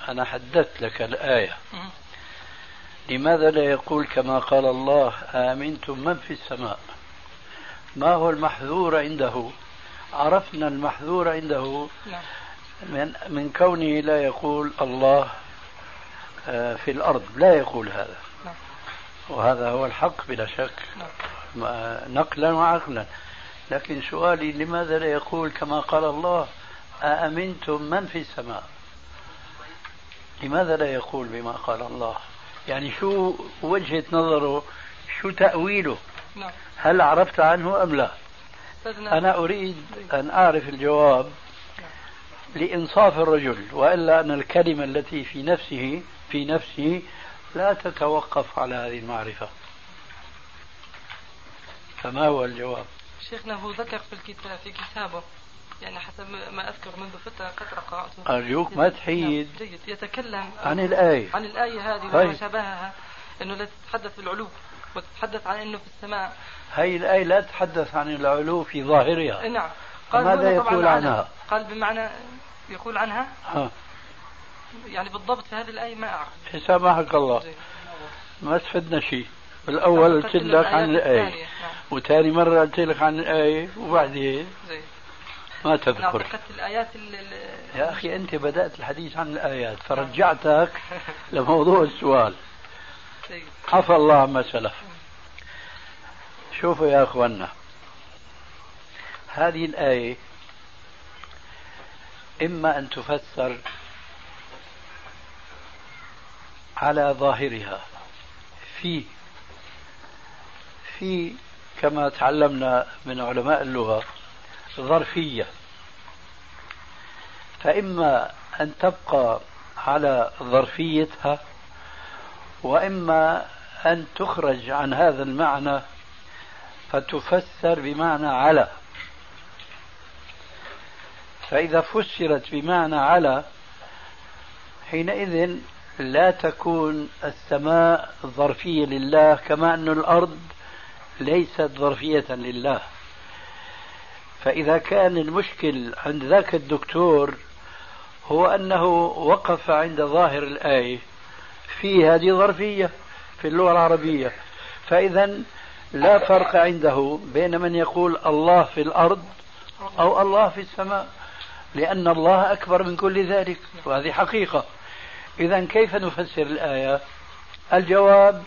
أنا حددت لك الآية. لماذا لا يقول كما قال الله آمنتم من في السماء؟ ما هو المحذور عنده؟ عرفنا المحذور عنده نعم. من, من كونه لا يقول الله آه، في الأرض. لا يقول هذا. نعم. وهذا هو الحق بلا شك. نعم. نقلا وعقلا. لكن سؤالي لماذا لا يقول كما قال الله أأمنتم من في السماء؟ لماذا لا يقول بما قال الله؟ يعني شو وجهة نظره شو تأويله؟ نعم. هل عرفت عنه أم لا؟ أنا أريد أن أعرف الجواب لإنصاف الرجل وإلا أن الكلمة التي في نفسه في نفسه لا تتوقف على هذه المعرفة. فما هو الجواب؟ شيخنا هو ذكر في الكتاب في كتابه يعني حسب ما أذكر منذ فترة فترة قرأته. أرجوك ما تحيد. نعم، جيد. يتكلم عن الآية. عن الآية هذه. وما شابهها أنه لا تتحدث في العلو وتتحدث عن أنه في السماء. هي الآية لا تتحدث عن العلو في ظاهرها. نعم. ماذا هنا طبعاً يقول عنها؟ قال بمعنى يقول عنها؟ ها. يعني بالضبط في هذه الآية ما أعرف. سامحك الله. ما استفدنا شيء. بالأول قلت لك عن الآية. نعم. وثاني مرة قلت لك عن الآية وبعدين ما نعم تذكر ذكرت الآيات ال- ال- يا أخي أنت بدأت الحديث عن الآيات فرجعتك لموضوع السؤال. جيد. عفى الله عما سلف. شوفوا يا أخوانا هذه الآية إما أن تفسر على ظاهرها في في كما تعلمنا من علماء اللغة ظرفية. فإما أن تبقى على ظرفيتها وإما أن تخرج عن هذا المعنى فتفسر بمعنى على. فإذا فسرت بمعنى على حينئذ لا تكون السماء ظرفية لله كما أن الأرض ليست ظرفية لله. فإذا كان المشكل عند ذاك الدكتور هو أنه وقف عند ظاهر الآية في هذه ظرفية في اللغة العربية. فإذا لا فرق عنده بين من يقول الله في الأرض أو الله في السماء لأن الله أكبر من كل ذلك وهذه حقيقة. إذا كيف نفسر الآية؟ الجواب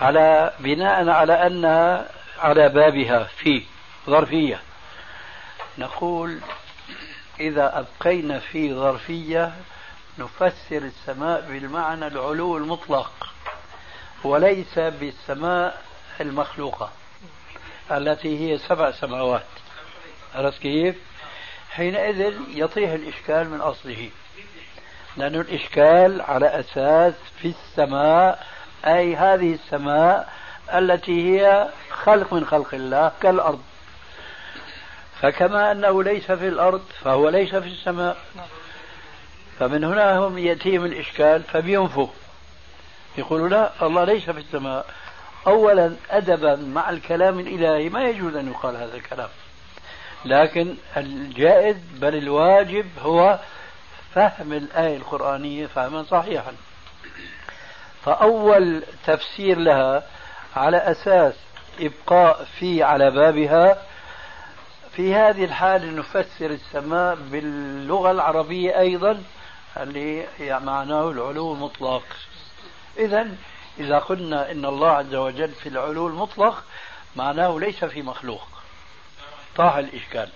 على بناء على أنها على بابها في ظرفية. نقول إذا أبقينا في ظرفية نفسر السماء بالمعنى العلو المطلق وليس بالسماء المخلوقة التي هي سبع سماوات. عرفت كيف؟ حينئذ يطيح الإشكال من أصله. لأن الإشكال على أساس في السماء أي هذه السماء التي هي خلق من خلق الله كالأرض. فكما أنه ليس في الأرض فهو ليس في السماء. فمن هنا هم يأتيهم الإشكال فبينفوا. يقولوا لا الله ليس في السماء. أولا أدبا مع الكلام الإلهي ما يجوز أن يقال هذا الكلام. لكن الجائز بل الواجب هو فهم الآية القرآنية فهما صحيحا. فأول تفسير لها على أساس إبقاء في على بابها في هذه الحالة نفسر السماء باللغة العربية أيضا اللي معناه العلو المطلق. إذا إذا قلنا إن الله عز وجل في العلو المطلق معناه ليس في مخلوق. طاح الإشكال.